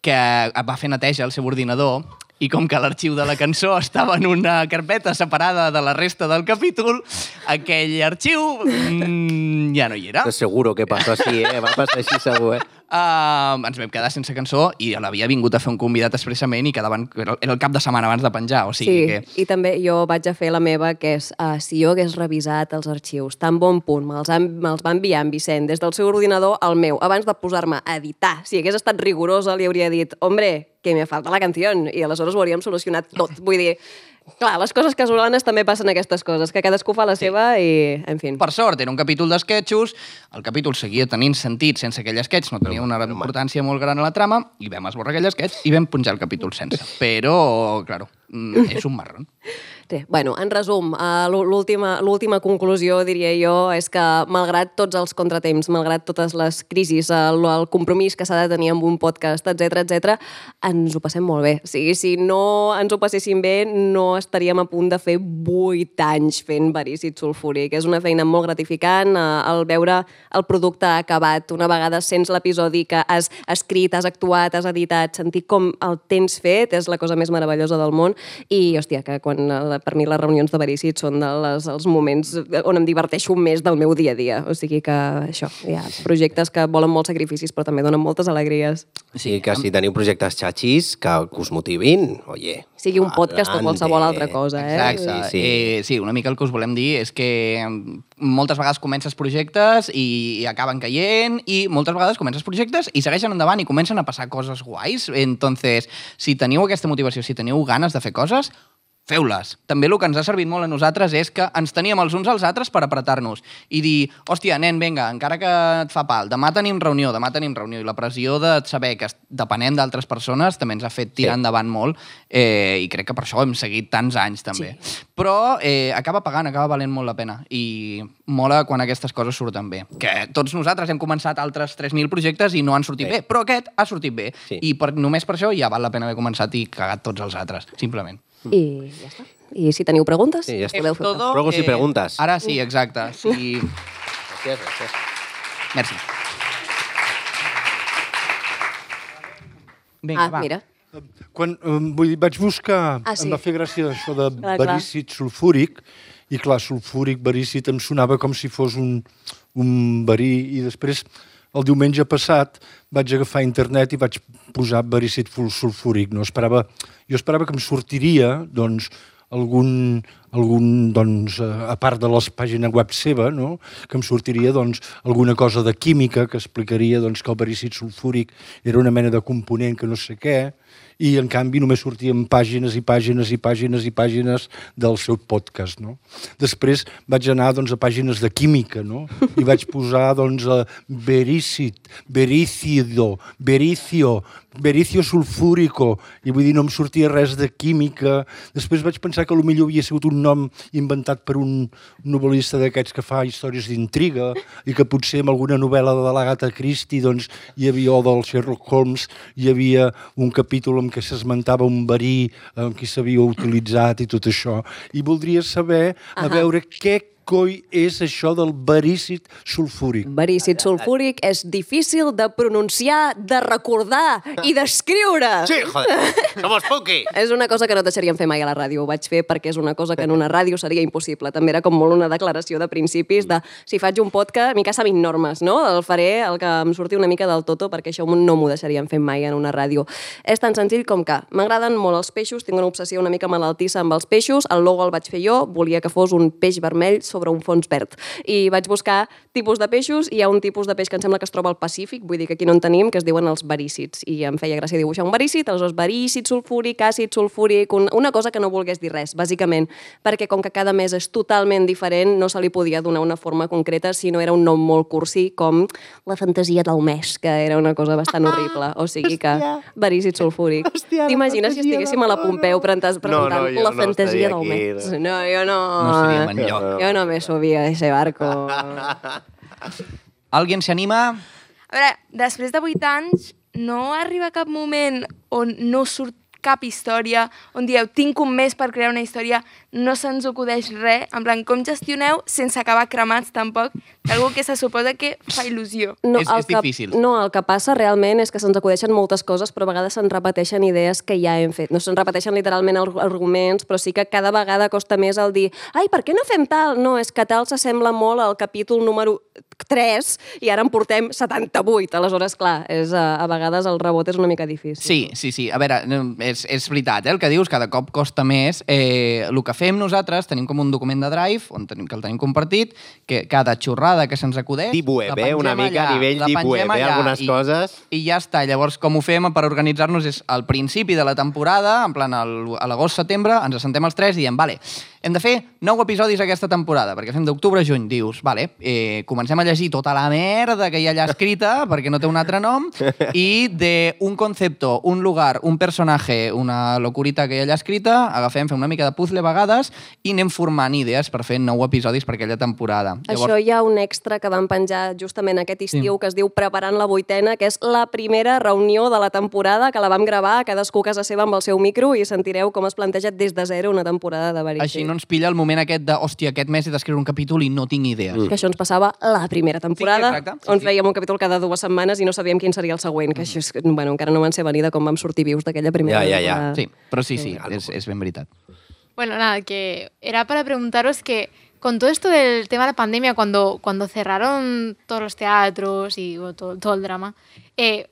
que va fer neteja al seu ordinador i com que l'arxiu de la cançó estava en una carpeta separada de la resta del capítol, aquell arxiu mm, ja no hi era. Seguro que passó així, eh? Va passar així segur, eh? Uh, ens vam quedar sense cançó i l'havia vingut a fer un convidat expressament i quedaven, era el cap de setmana abans de penjar, o sigui Sí, que... i també jo vaig a fer la meva, que és, uh, si jo hagués revisat els arxius tan bon punt, me'ls han- me'ls va enviar en Vicent des del seu ordinador al meu, abans de posar-me a editar, si hagués estat rigorosa, li hauria dit, hombre, que me falta la canció, i aleshores ho hauríem solucionat tot. Vull dir, clar, les coses casolanes també passen aquestes coses, que cadascú fa la seva i, en fi. Per sort, era un capítol d'esquetxos, el capítol seguia tenint sentit sense aquell esquetx, no tenia una importància molt gran a la trama, i vam esborrar aquell esquetx i vam punjar el capítol sense. Però, claro, mm, és un marrón. Sí, bueno, en resum, eh, l'ú- l'última conclusió, diria jo, és que malgrat tots els contratemps, malgrat totes les crisis, el, el compromís que s'ha de tenir amb un podcast, etc etc, ens ho passem molt bé. O sigui, si no ens ho passéssim bé, no estaríem a punt de fer 8 anys fent verícid sulfúric. És una feina molt gratificant, eh, el veure el producte acabat una vegada sents l'episodi que has escrit, has actuat, has editat, sentir com el tens fet és la cosa més meravellosa del món i, hòstia, que quan, eh, per mi les reunions de verícid són de les, els moments on em diverteixo més del meu dia a dia. O sigui que això, hi ha projectes que volen molts sacrificis però també donen moltes alegries. Sí, que si teniu projectes xatxis que, us motivin, oye... Sigui un podcast o adelante. qualsevol altra cosa, eh? Exacte. Sí, sí. Eh, sí, una mica el que us volem dir és que moltes vegades comences projectes i acaben caient i moltes vegades comences projectes i segueixen endavant i comencen a passar coses guais. Entonces, si teniu aquesta motivació, si teniu ganes de fer coses, feu-les. També el que ens ha servit molt a nosaltres és que ens teníem els uns als altres per apretar-nos i dir, hòstia, nen, vinga, encara que et fa pal, demà tenim reunió, demà tenim reunió, i la pressió de saber que depenem d'altres persones també ens ha fet tirar Sí. endavant molt eh, i crec que per això hem seguit tants anys també. Sí. Però eh, acaba pagant, acaba valent molt la pena i mola quan aquestes coses surten bé. Que tots nosaltres hem començat altres 3.000 projectes i no han sortit Sí. bé, però aquest ha sortit bé. Sí. I per, només per això ja val la pena haver començat i cagat tots els altres, simplement. I ja està. I si teniu preguntes, Sí, ja està. podeu fer Todo, Ruegos y preguntas. Ara sí, exacte. Sí. Gràcies, gràcies. Merci. Vinga, Ah, va. mira. Quan, vull dir, vaig buscar, Ah, sí. em va fer gràcia això de Clar, clar. verícid sulfúric, i clar, sulfúric, verícid, em sonava com si fos un, un verí, i després, el diumenge passat, vaig agafar internet i vaig posar verícid ful- sulfúric. No esperava, jo esperava que em sortiria, doncs, algun, algun doncs, eh, a part de la pàgina web seva, no? que em sortiria doncs, alguna cosa de química que explicaria doncs, que el verícid sulfúric era una mena de component que no sé què, i en canvi només sortien pàgines i pàgines i pàgines i pàgines del seu podcast. No? Després vaig anar doncs, a pàgines de química no? i vaig posar doncs, a verícid, vericido, vericio, vericio sulfúrico, i vull dir, no em sortia res de química. Després vaig pensar que potser havia sigut un nom inventat per un novel·lista d'aquests que fa històries d'intriga i que potser en alguna novel·la de l'Agatha Christie doncs, hi havia, o del Sherlock Holmes, hi havia un capítol en què s'esmentava un verí en què s'havia utilitzat i tot això. I voldria saber, a Ahà. veure què coi és això del verícid sulfúric. Verícid sulfúric és difícil de pronunciar, de recordar i d'escriure. Sí, joder, somos Puki. És una cosa que no et deixaríem fer mai a la ràdio. Ho vaig fer perquè és una cosa que en una ràdio seria impossible. També era com molt una declaració de principis de si faig un podcast, a mi que sabin normes, no? El faré el que em surti una mica del toto perquè això no m'ho deixaríem fer mai en una ràdio. És tan senzill com que m'agraden molt els peixos, tinc una obsessió una mica malaltissa amb els peixos, el logo el vaig fer jo, volia que fos un peix vermell sobre un fons verd. I vaig buscar tipus de peixos i hi ha un tipus de peix que em sembla que es troba al Pacífic, vull dir que aquí no en tenim, que es diuen els verícids. I em feia gràcia dibuixar un verícid, aleshores verícid sulfúric, àcid sulfúric, un, una cosa que no volgués dir res, bàsicament, perquè com que cada mes és totalment diferent, no se li podia donar una forma concreta si no era un nom molt cursi com la fantasia del mes, que era una cosa bastant horrible. O sigui que verícid sulfúric. T'imagines si estiguéssim a la Pompeu presentant, presentant jo la no fantasia del mes? no. No, jo no... No estaríem enlloc. Jo no me subia a ese barco. Alguien se anima? A veure, després de 8 anys, no arriba cap moment on no surt cap història, on dieu, tinc un mes per crear una història, no se'ns acudeix res, en plan, com gestioneu sense acabar cremats tampoc, d'algú que se suposa que fa il·lusió. No, És- el és que, difícil. No, el que passa realment és que se'ns acudeixen moltes coses, però a vegades se'n repeteixen idees que ja hem fet. No se'n repeteixen literalment ar- arguments, però sí que cada vegada costa més el dir ai, per què no fem tal? No, és que tal s'assembla molt al capítol número 3 i ara en portem 78. Aleshores, clar, és, a, a vegades el rebot és una mica difícil. Sí, sí, sí. A veure, no, és, és veritat, eh, el que dius, cada cop costa més. Eh, el que fem nosaltres, tenim com un document de Drive, on tenim, que el tenim compartit, que cada xorrada que se'ns acudeix... Deep web, eh? Una mica a nivell deep web, eh? Algunes i, coses. I ja està. Llavors, com ho fem per organitzar-nos és al principi de la temporada, en plan a l'agost-setembre, ens assentem els tres i diem, vale, hem de fer nou episodis aquesta temporada, perquè fem d'octubre a juny. Dius, vale, eh, comencem a llegir tota la merda que hi ha allà escrita, perquè no té un altre nom, i de un concepto, un lugar, un personatge, una locurita que hi ha allà escrita, agafem, fem una mica de puzzle a vegades i anem formant idees per fer nou episodis per aquella temporada. Això hi ha un extra que van penjar justament aquest estiu sí. que es diu Preparant la vuitena, que és la primera reunió de la temporada que la vam gravar cadascú a casa seva amb el seu micro i sentireu com es planteja des de zero una temporada de Veríssim. Així no ens pilla el moment aquest de, hòstia, aquest mes he d'escriure un capítol i no tinc idees. Que això ens passava la primera temporada, Sí, exacte. Sí, on sí. fèiem un capítol cada dues setmanes i no sabíem quin seria el següent, que això és, bueno, encara no van ser venir de com vam sortir vius d'aquella primera Ja, ja, ja. temporada. Sí, però sí, sí, és, és ben veritat. Bueno, nada, que era para preguntaros que con todo esto del tema de la pandemia, cuando, cuando cerraron todos los teatros y bueno, todo, todo el drama, eh,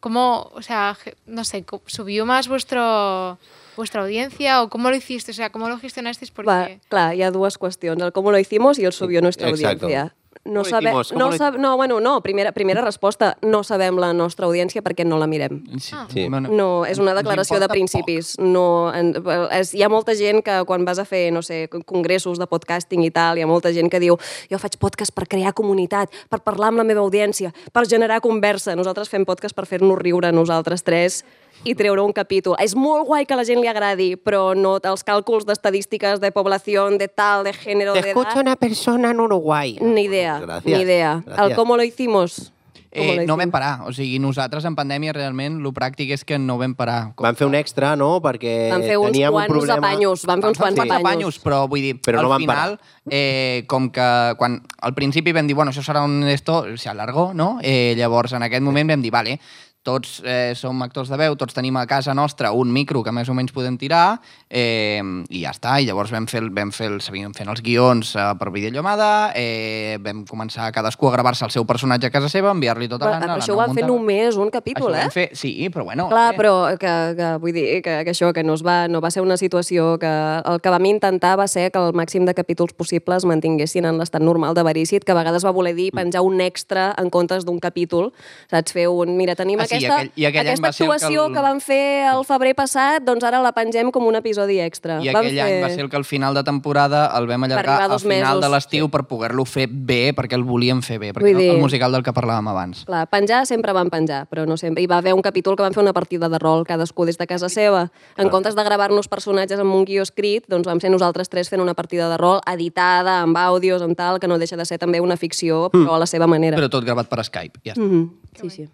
¿cómo, o sea, no sé, subió más vuestro, vuestra audiencia o cómo lo hiciste? O sea, ¿cómo lo gestionasteis? Porque... Va, clar, hi ha dues qüestions, el cómo lo hicimos i el subió nuestra exacto. audiencia. No, ¿Cómo lo sabe, no, lo sab, no, bueno, no, primera, primera resposta, no sabem la nostra audiència perquè no la mirem. Sí. Sí. Bueno, No, és una declaració de principis. No, en, és, hi ha molta gent que quan vas a fer, no sé, congressos de podcasting i tal, hi ha molta gent que diu jo faig podcast per crear comunitat, per parlar amb la meva audiència, per generar conversa. Nosaltres fem podcast per fer-nos riure nosaltres tres i treure un capítol. És molt guai que a la gent li agradi, però no els càlculs d'estadístiques de població, de tal, de gènere, Te de escucha una persona en Uruguay. Ni idea, Gracias, ni idea. gracias. El cómo lo hicimos... ¿cómo Eh, lo no vam parar. O sigui, nosaltres en pandèmia realment el pràctic és que no vam parar. Com Van fer un extra, no? Perquè Van fer uns teníem un quants problema... apanyos, van fer uns quants fer apanyos. però vull dir, Però al no van final, eh, com que quan al principi vam dir, bueno, això serà un esto, se alargó, no? Eh, llavors, en aquest moment vam dir, vale, tots eh, som actors de veu, tots tenim a casa nostra un micro que més o menys podem tirar, eh, i ja està. I llavors vam fer, vam fer seguíem fent els guions eh, per videollamada, eh, vam començar cadascú a gravar-se el seu personatge a casa seva, enviar-li tota Però, l'Anna. això ho van fer només un capítol, Això eh? fer, sí, però bueno... Clar, eh, però que, que vull dir que, que això que no, es va, no va ser una situació que el que vam intentar va ser que el màxim de capítols possibles mantinguessin en l'estat normal de Verícit, que a vegades va voler dir penjar un extra en comptes d'un capítol, saps? Fer un, mira, tenim aquesta, aquell- i aquell aquesta el que actuació el- que van fer el febrer passat, doncs ara la pengem com un episodi extra. I Vam aquell any va ser el que al final de temporada el vam allargar al final mesos. de l'estiu per poder-lo fer bé, perquè el volíem fer bé, perquè Vull el, el dir- musical del que parlàvem abans. Clar, penjar sempre van penjar, però no sempre. Hi va haver un capítol que van fer una partida de rol, cadascú des de casa seva. En comptes de gravar-nos personatges amb un guió escrit, doncs vam ser nosaltres tres fent una partida de rol editada, amb àudios, amb tal, que no deixa de ser també una ficció, però a la seva manera. Però tot gravat per Skype, ja està. Mm -hmm. Sí, sí.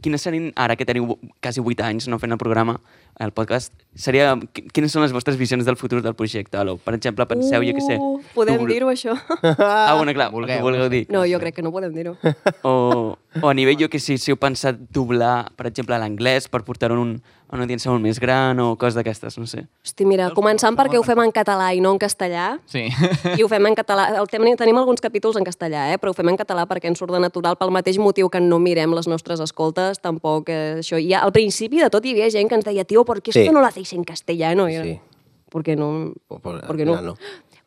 Quines serien, ara que teniu quasi 8 anys no fent el programa, el podcast, seria, qui- quines són les vostres visions del futur del projecte? Aló? Per exemple, penseu, jo què sé... Uh, podem dobl- dir-ho, això? Ah, bueno, clar, Vulgueu, vulgueu dir. No, jo crec que no podem dir-ho. O, o a nivell, jo que sé, si heu pensat doblar, per exemple, a l'anglès per portar-ho a, un, a una audiència molt més gran o coses d'aquestes, no sé. Hosti, mira, començant perquè ho fem en català i no en castellà, Sí. i ho fem en català. El tenim, tenim alguns capítols en castellà, eh? però ho fem en català perquè ens surt de natural pel mateix motiu que no mirem les nostres escoltes, tampoc eh, això. I al principi de tot hi havia gent que ens deia, tio, ¿por qué Sí. esto no lo hacéis en castellano? I jo, Sí. ¿Por qué no? Por- ¿Por qué al no? no.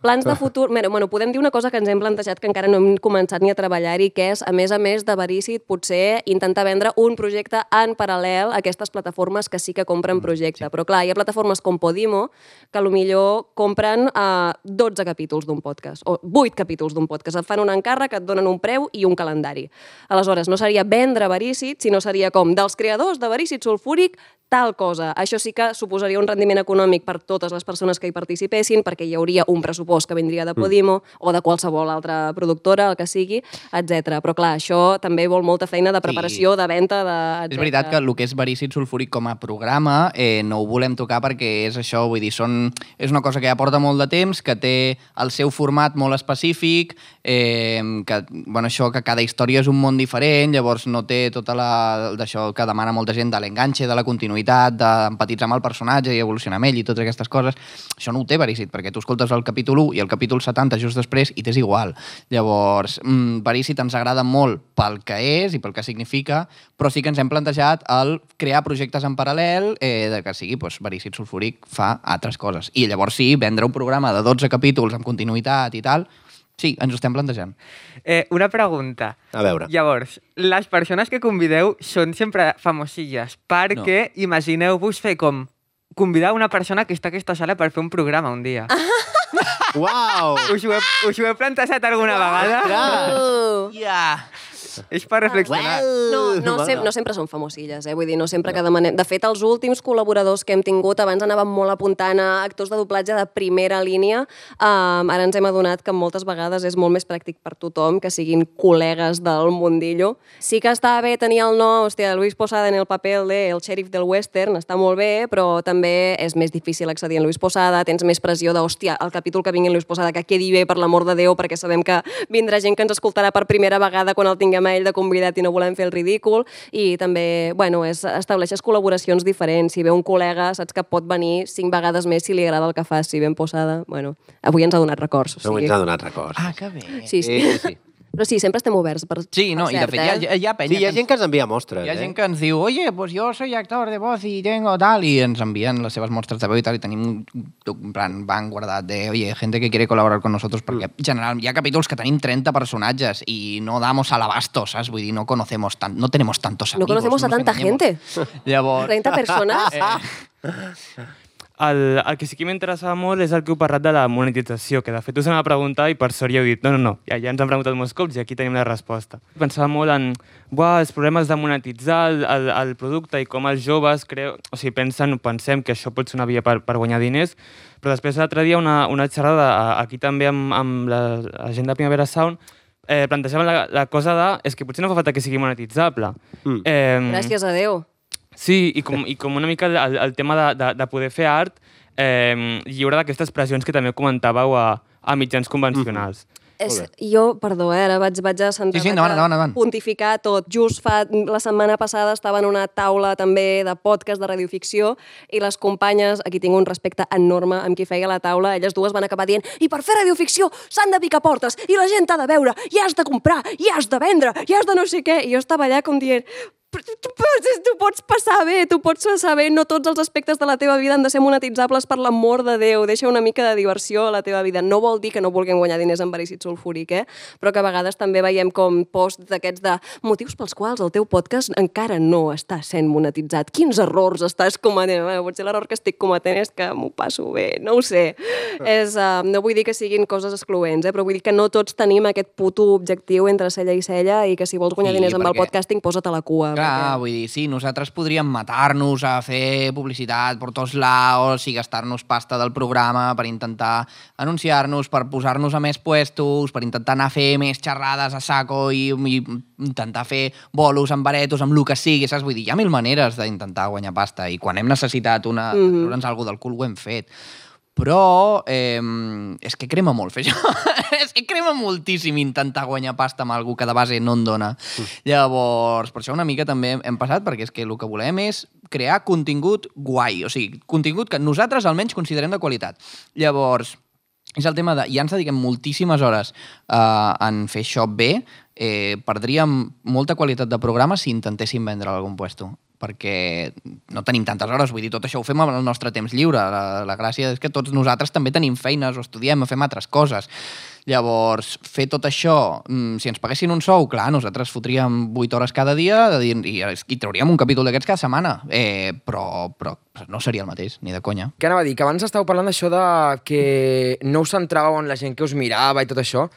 Plans de futur... Mira, bueno, podem dir una cosa que ens hem plantejat que encara no hem començat ni a treballar-hi, que és, a més a més de Verícit, potser intentar vendre un projecte en paral·lel a aquestes plataformes que sí que compren projecte. Però clar, hi ha plataformes com Podimo que millor compren uh, 12 capítols d'un podcast, o 8 capítols d'un podcast. Et fan un encàrrec, et donen un preu i un calendari. Aleshores, no seria vendre Verícit, sinó seria com dels creadors de Verícit Sulfúric tal cosa. Això sí que suposaria un rendiment econòmic per totes les persones que hi participessin, perquè hi hauria un pressupost que vindria de Podimo mm. o de qualsevol altra productora, el que sigui, etc. Però clar, això també vol molta feina de preparació, sí. de venda, de... És veritat que el que és verícid sulfúric com a programa eh, no ho volem tocar perquè és això, vull dir, són, és una cosa que ja porta molt de temps, que té el seu format molt específic, eh, que, bueno, això, que cada història és un món diferent, llavors no té tota la... d'això que demana molta gent de l'enganxe, de la continuïtat, d'empatitzar amb el personatge i evolucionar amb ell i totes aquestes coses. Això no ho té verícid, perquè tu escoltes el capítol 1 i el capítol 70 just després i t'és igual. Llavors, mm, verícid ens agrada molt pel que és i pel que significa, però sí que ens hem plantejat el crear projectes en paral·lel eh, de que sigui doncs, verícid sulfúric fa altres coses. I llavors sí, vendre un programa de 12 capítols amb continuïtat i tal, sí, ens ho estem plantejant. Eh, una pregunta. A veure. Llavors, les persones que convideu són sempre famosilles, perquè no. imagineu-vos fer com convidar una persona que està a aquesta sala per fer un programa un dia. Uau! Us ho he, us ho he plantejat alguna vegada? Uh. Yeah. És per reflexionar. No, no, sem no sempre són famosilles, eh? Vull dir, no sempre que demanem... De fet, els últims col·laboradors que hem tingut, abans anàvem molt apuntant a actors de doblatge de primera línia, um, ara ens hem adonat que moltes vegades és molt més pràctic per tothom que siguin col·legues del mundillo. Sí que està bé tenir el no, hòstia, Luis Posada en el paper de el xèrif del western, està molt bé, però també és més difícil accedir a Luis Posada, tens més pressió de, hòstia, el capítol que vingui en Luis Posada, que quedi bé, per l'amor de Déu, perquè sabem que vindrà gent que ens escoltarà per primera vegada quan el tinguem a ell de convidat i no volem fer el ridícul i també, bueno, és, estableixes col·laboracions diferents. Si ve un col·lega, saps que pot venir cinc vegades més si li agrada el que fas, si ben posada. Bueno, avui ens ha donat records. O sigui... ens ha donat records. Ah, que bé. Sí, sí. Sí, sí. Però sí, sempre estem oberts per, Sí, no, per i de cert, fet hi ha, eh? hi ha penya Sí, hi ha que gent que ens envia mostres, Hi ha eh? gent que ens diu, oye, pues yo soy actor de voz y tengo tal, i ens envien les seves mostres de veu i tal, i tenim un, un plan banc guardat de, oye, gente que quiere colaborar con nosotros, perquè en general hi ha capítols que tenim 30 personatges i no damos al abasto, saps? Vull dir, no conocemos tan, no tenemos tantos No amigos. conocemos a nos tanta gente. Llavors... 30 persones? El, el que sí que m'interessava molt és el que heu parlat de la monetització, que de fet us anava a preguntar i per sort ja heu dit no, no, no, ja, ja ens han preguntat molts cops i aquí tenim la resposta. Pensava molt en buah, els problemes de monetitzar el, el, el producte i com els joves creu, o sigui, pensen, pensem que això pot ser una via per, per guanyar diners, però després l'altre dia una, una xerrada aquí també amb, amb la, la gent de Primavera Sound eh, plantejaven la, la cosa de és que potser no fa falta que sigui monetitzable. Mm. Eh, Gràcies a Déu. Sí, i com, i com una mica el, el tema de, de, de poder fer art eh, lliure d'aquestes pressions que també comentàveu a, a mitjans convencionals. És, jo, perdó, eh, ara vaig, vaig a centrar Sí, sí, endavant, endavant, endavant. pontificar tot. Just fa, la setmana passada estava en una taula també de podcast de radioficció i les companyes, aquí tinc un respecte enorme amb qui feia la taula, elles dues van acabar dient i per fer radioficció s'han de picar portes i la gent t'ha de veure i has de comprar i has de vendre i has de no sé què. I jo estava allà com dient Però tu pots passar bé, tu pots passar bé. No tots els aspectes de la teva vida han de ser monetitzables per l'amor de Déu. Deixa una mica de diversió a la teva vida. No vol dir que no vulguem guanyar diners amb verícid sulfúric, eh? Però que a vegades també veiem com posts d'aquests de motius pels quals el teu podcast encara no està sent monetitzat. Quins errors estàs cometent? Bueno, potser l'error que estic cometent és que m'ho passo bé, no ho sé. És, uh, no vull dir que siguin coses excloents, eh? però vull dir que no tots tenim aquest puto objectiu entre cella i cella i que si vols guanyar Sí, diners amb el perquè- podcasting, posa't a la cua. Clar, vull dir, sí, nosaltres podríem matar-nos a fer publicitat per tots laos i gastar-nos pasta del programa per intentar anunciar-nos, per posar-nos a més puestos, per intentar anar a fer més xerrades a saco i, i intentar fer bolos amb baretos, amb el que sigui, saps? Vull dir, hi ha mil maneres d'intentar guanyar pasta i quan hem necessitat una, mm. -hmm. treure'ns alguna del cul ho hem fet. Però eh, és que crema molt fer això. és que crema moltíssim intentar guanyar pasta amb algú que de base no en dona. Llavors, per això una mica també hem passat, perquè és que el que volem és crear contingut guai, o sigui, contingut que nosaltres almenys considerem de qualitat. Llavors, és el tema de... Ja ens dediquem moltíssimes hores uh, en fer això bé, eh, perdríem molta qualitat de programa si intentéssim vendre algun puesto perquè no tenim tantes hores, vull dir, tot això ho fem amb el nostre temps lliure. La, la gràcia és que tots nosaltres també tenim feines, o estudiem, o fem altres coses. Llavors, fer tot això, mm, si ens paguessin un sou, clar, nosaltres fotríem 8 hores cada dia de dir, i, i trauríem un capítol d'aquests cada setmana, eh, però, però no seria el mateix, ni de conya. Què anava a dir? Que abans estàveu parlant d'això de que no us centràveu en la gent que us mirava i tot això,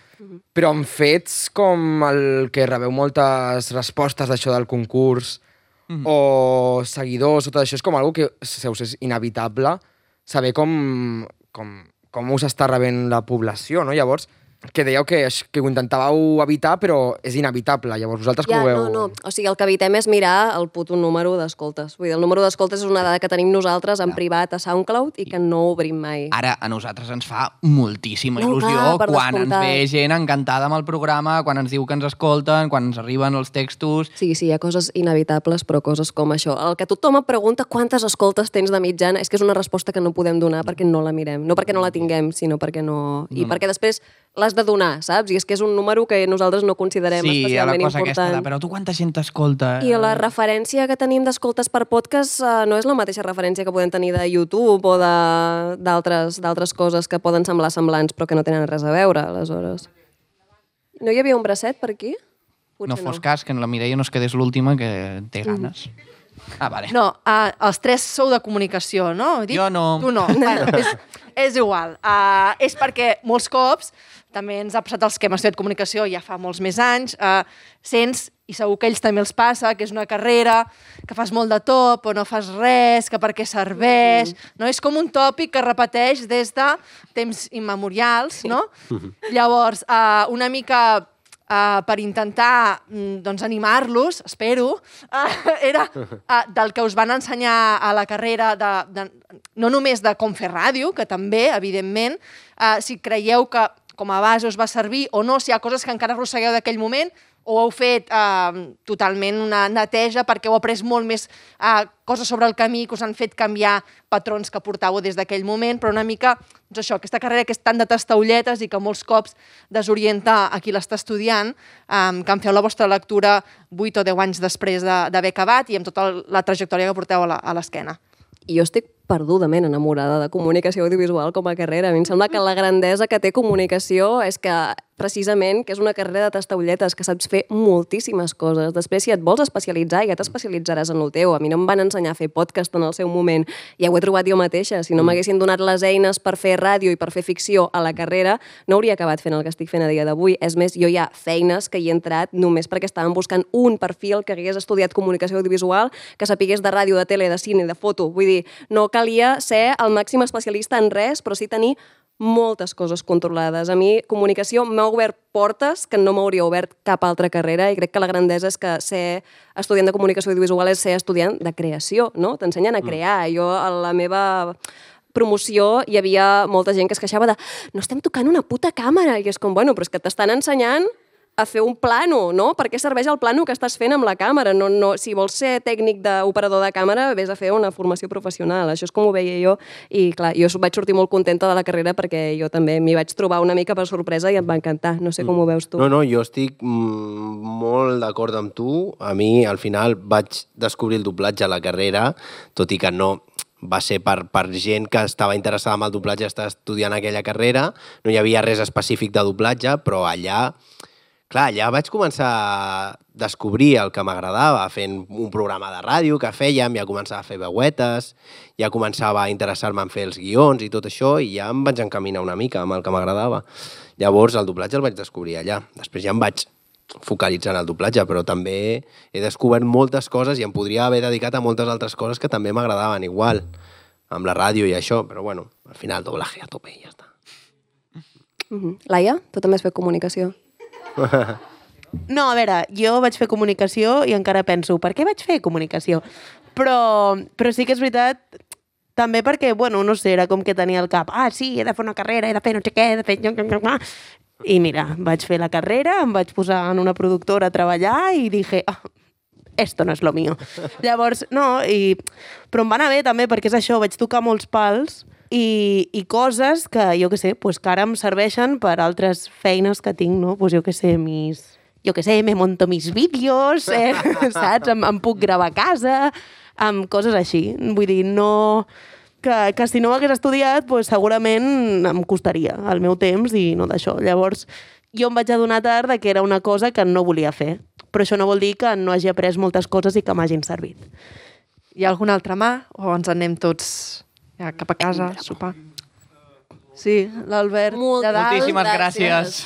però en fets com el que rebeu moltes respostes d'això del concurs Mhm. o seguidors o tot això, és com algo que se us és inevitable saber com, com, com us està rebent la població, no? Llavors, que dèieu que, que ho intentàveu evitar, però és inevitable. Llavors, vosaltres Ja, com ho veu? no, no. O sigui, el que evitem és mirar el puto número d'escoltes. Vull dir, el número d'escoltes és una dada que tenim nosaltres en privat a SoundCloud i que no obrim mai. Ara, a nosaltres ens fa moltíssima No, il·lusió clar, quan descomptat. ens ve gent encantada amb el programa, quan ens diu que ens escolten, quan ens arriben els textos... Sí, sí, hi ha coses inevitables, però coses com això. El que tothom et pregunta quantes escoltes tens de mitjana és que és una resposta que no podem donar perquè no la mirem. No perquè no la tinguem, sinó perquè no... I No. perquè després l'has de donar, saps? I és que és un número que nosaltres no considerem sí, hi ha la especialment cosa aquesta important. de, però tu quanta gent t'escolta? I la referència que tenim d'escoltes per podcast uh, no és la mateixa referència que podem tenir de YouTube o de- d'altres d'altres coses que poden semblar semblants però que no tenen res a veure, aleshores. No hi havia un bracet per aquí? no fos cas que en la Mireia no es quedés l'última que té ganes. Ah, vale. No, uh, els tres sou de comunicació, no? Dit? Jo no. Tu no. bueno, és, és igual. Uh, és perquè molts cops, també ens ha passat els que hem estudiat comunicació ja fa molts més anys, uh, sents, i segur que a ells també els passa, que és una carrera, que fas molt de top o no fas res, que per què serveix... No? És com un tòpic que repeteix des de temps immemorials, no? Llavors, uh, una mica uh, per intentar mm, doncs, animar-los, espero, uh, era uh, del que us van ensenyar a la carrera, de, de, no només de com fer ràdio, que també, evidentment, uh, si creieu que com a base us va servir o no, si hi ha coses que encara arrossegueu d'aquell moment, o heu fet eh, totalment una neteja perquè heu après molt més eh, coses sobre el camí que us han fet canviar patrons que portàveu des d'aquell moment, però una mica, doncs això, aquesta carrera que és tan de tastaulletes i que molts cops desorienta a qui l'està estudiant, eh, que en feu la vostra lectura 8 o 10 anys després de- d'haver acabat i amb tota la trajectòria que porteu a l'esquena. Jo estic perdudament enamorada de comunicació audiovisual com a carrera. A mi em sembla que la grandesa que té comunicació és que precisament que és una carrera de tastaulletes, que saps fer moltíssimes coses. Després, si et vols especialitzar, ja t'especialitzaràs en el teu. A mi no em van ensenyar a fer podcast en el seu moment. Ja ho he trobat jo mateixa. Si no m'haguessin donat les eines per fer ràdio i per fer ficció a la carrera, no hauria acabat fent el que estic fent a dia d'avui. És més, jo hi ha feines que hi he entrat només perquè estaven buscant un perfil que hagués estudiat comunicació audiovisual, que sapigués de ràdio, de tele, de cine, de foto. Vull dir, no calia ser el màxim especialista en res, però sí tenir moltes coses controlades. A mi, comunicació m'ha obert portes que no m'hauria obert cap altra carrera i crec que la grandesa és que ser estudiant de comunicació audiovisual és ser estudiant de creació, no? T'ensenyen a crear. Jo, a la meva promoció hi havia molta gent que es queixava de no estem tocant una puta càmera i és com, bueno, però és que t'estan ensenyant a fer un plano, no? Per què serveix el plano que estàs fent amb la càmera? No, no, si vols ser tècnic d'operador de càmera, vés a fer una formació professional. Això és com ho veia jo. I, clar, jo vaig sortir molt contenta de la carrera perquè jo també m'hi vaig trobar una mica per sorpresa i em va encantar. No sé com ho veus tu. No, no, jo estic mm, molt d'acord amb tu. A mi, al final, vaig descobrir el doblatge a la carrera, tot i que no va ser per, per gent que estava interessada en el doblatge, estava estudiant aquella carrera, no hi havia res específic de doblatge, però allà clar, allà vaig començar a descobrir el que m'agradava, fent un programa de ràdio que fèiem, ja començava a fer veuetes, ja començava a interessar-me en fer els guions i tot això, i ja em vaig encaminar una mica amb el que m'agradava. Llavors, el doblatge el vaig descobrir allà. Després ja em vaig focalitzar en el doblatge, però també he descobert moltes coses i em podria haver dedicat a moltes altres coses que també m'agradaven igual, amb la ràdio i això, però bueno, al final doblaje a tope i ja està. Mm -hmm. Laia, tu també has fet comunicació. No, a veure, jo vaig fer comunicació i encara penso, per què vaig fer comunicació? Però, però sí que és veritat, també perquè, bueno, no sé, era com que tenia el cap, ah, sí, he de fer una carrera, he de fer no sé què, he de fer... I mira, vaig fer la carrera, em vaig posar en una productora a treballar i dije, ah, esto no és lo mío. Llavors, no, i... però em va anar bé també, perquè és això, vaig tocar molts pals i, i coses que, jo que sé, pues, que ara em serveixen per altres feines que tinc, no? Pues, jo que sé, mis... Jo que sé, me monto mis vídeos, eh? saps? Em, em puc gravar a casa, amb coses així. Vull dir, no... Que, que si no ho hagués estudiat, pues, segurament em costaria el meu temps i no d'això. Llavors, jo em vaig adonar tard que era una cosa que no volia fer. Però això no vol dir que no hagi après moltes coses i que m'hagin servit. Hi ha alguna altra mà o ens anem tots ja, cap a casa, a sopar? Sí, l'Albert Molt, de dalt. Moltíssimes gràcies.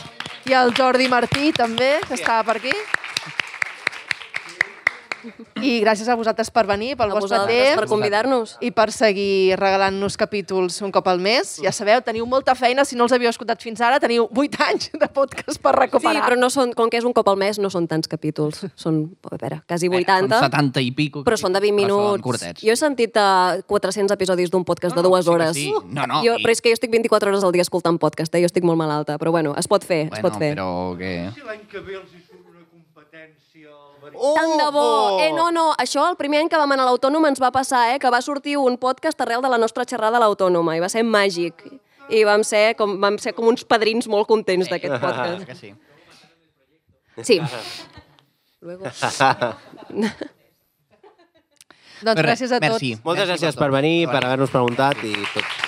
I el Jordi Martí, també, que estava per aquí. I gràcies a vosaltres per venir, pel A vostre vosaltres temps. per convidar-nos. I per seguir regalant-nos capítols un cop al mes. Ja sabeu, teniu molta feina. Si no els havíeu escoltat fins ara, teniu 8 anys de podcast per Sí, recuperar. però no són, com que és un cop al mes, no són tants capítols. Són, a veure, quasi 80. Són 70 i pico. Però són de 20 però són minuts. Jo he sentit uh, 400 episodis d'un podcast de dues sí hores. sí. No, no, jo, i- Però és que jo estic 24 hores al dia escoltant podcast, eh? jo estic molt malalta. Però bueno, es pot fer, es pot fer. però que... L'any que ve els hi surt una competència al Oh, Tant de bo! Eh, no, no, això el primer any que vam anar a l'Autònom ens va passar, eh, que va sortir un podcast arrel de la nostra xerrada a l'Autònoma i va ser màgic. I vam ser com, vam ser com uns padrins molt contents d'aquest podcast. Que sí. Sí. Luego. Doncs gràcies a tots. Merci. Moltes gràcies per venir, Per haver-nos preguntat i tot.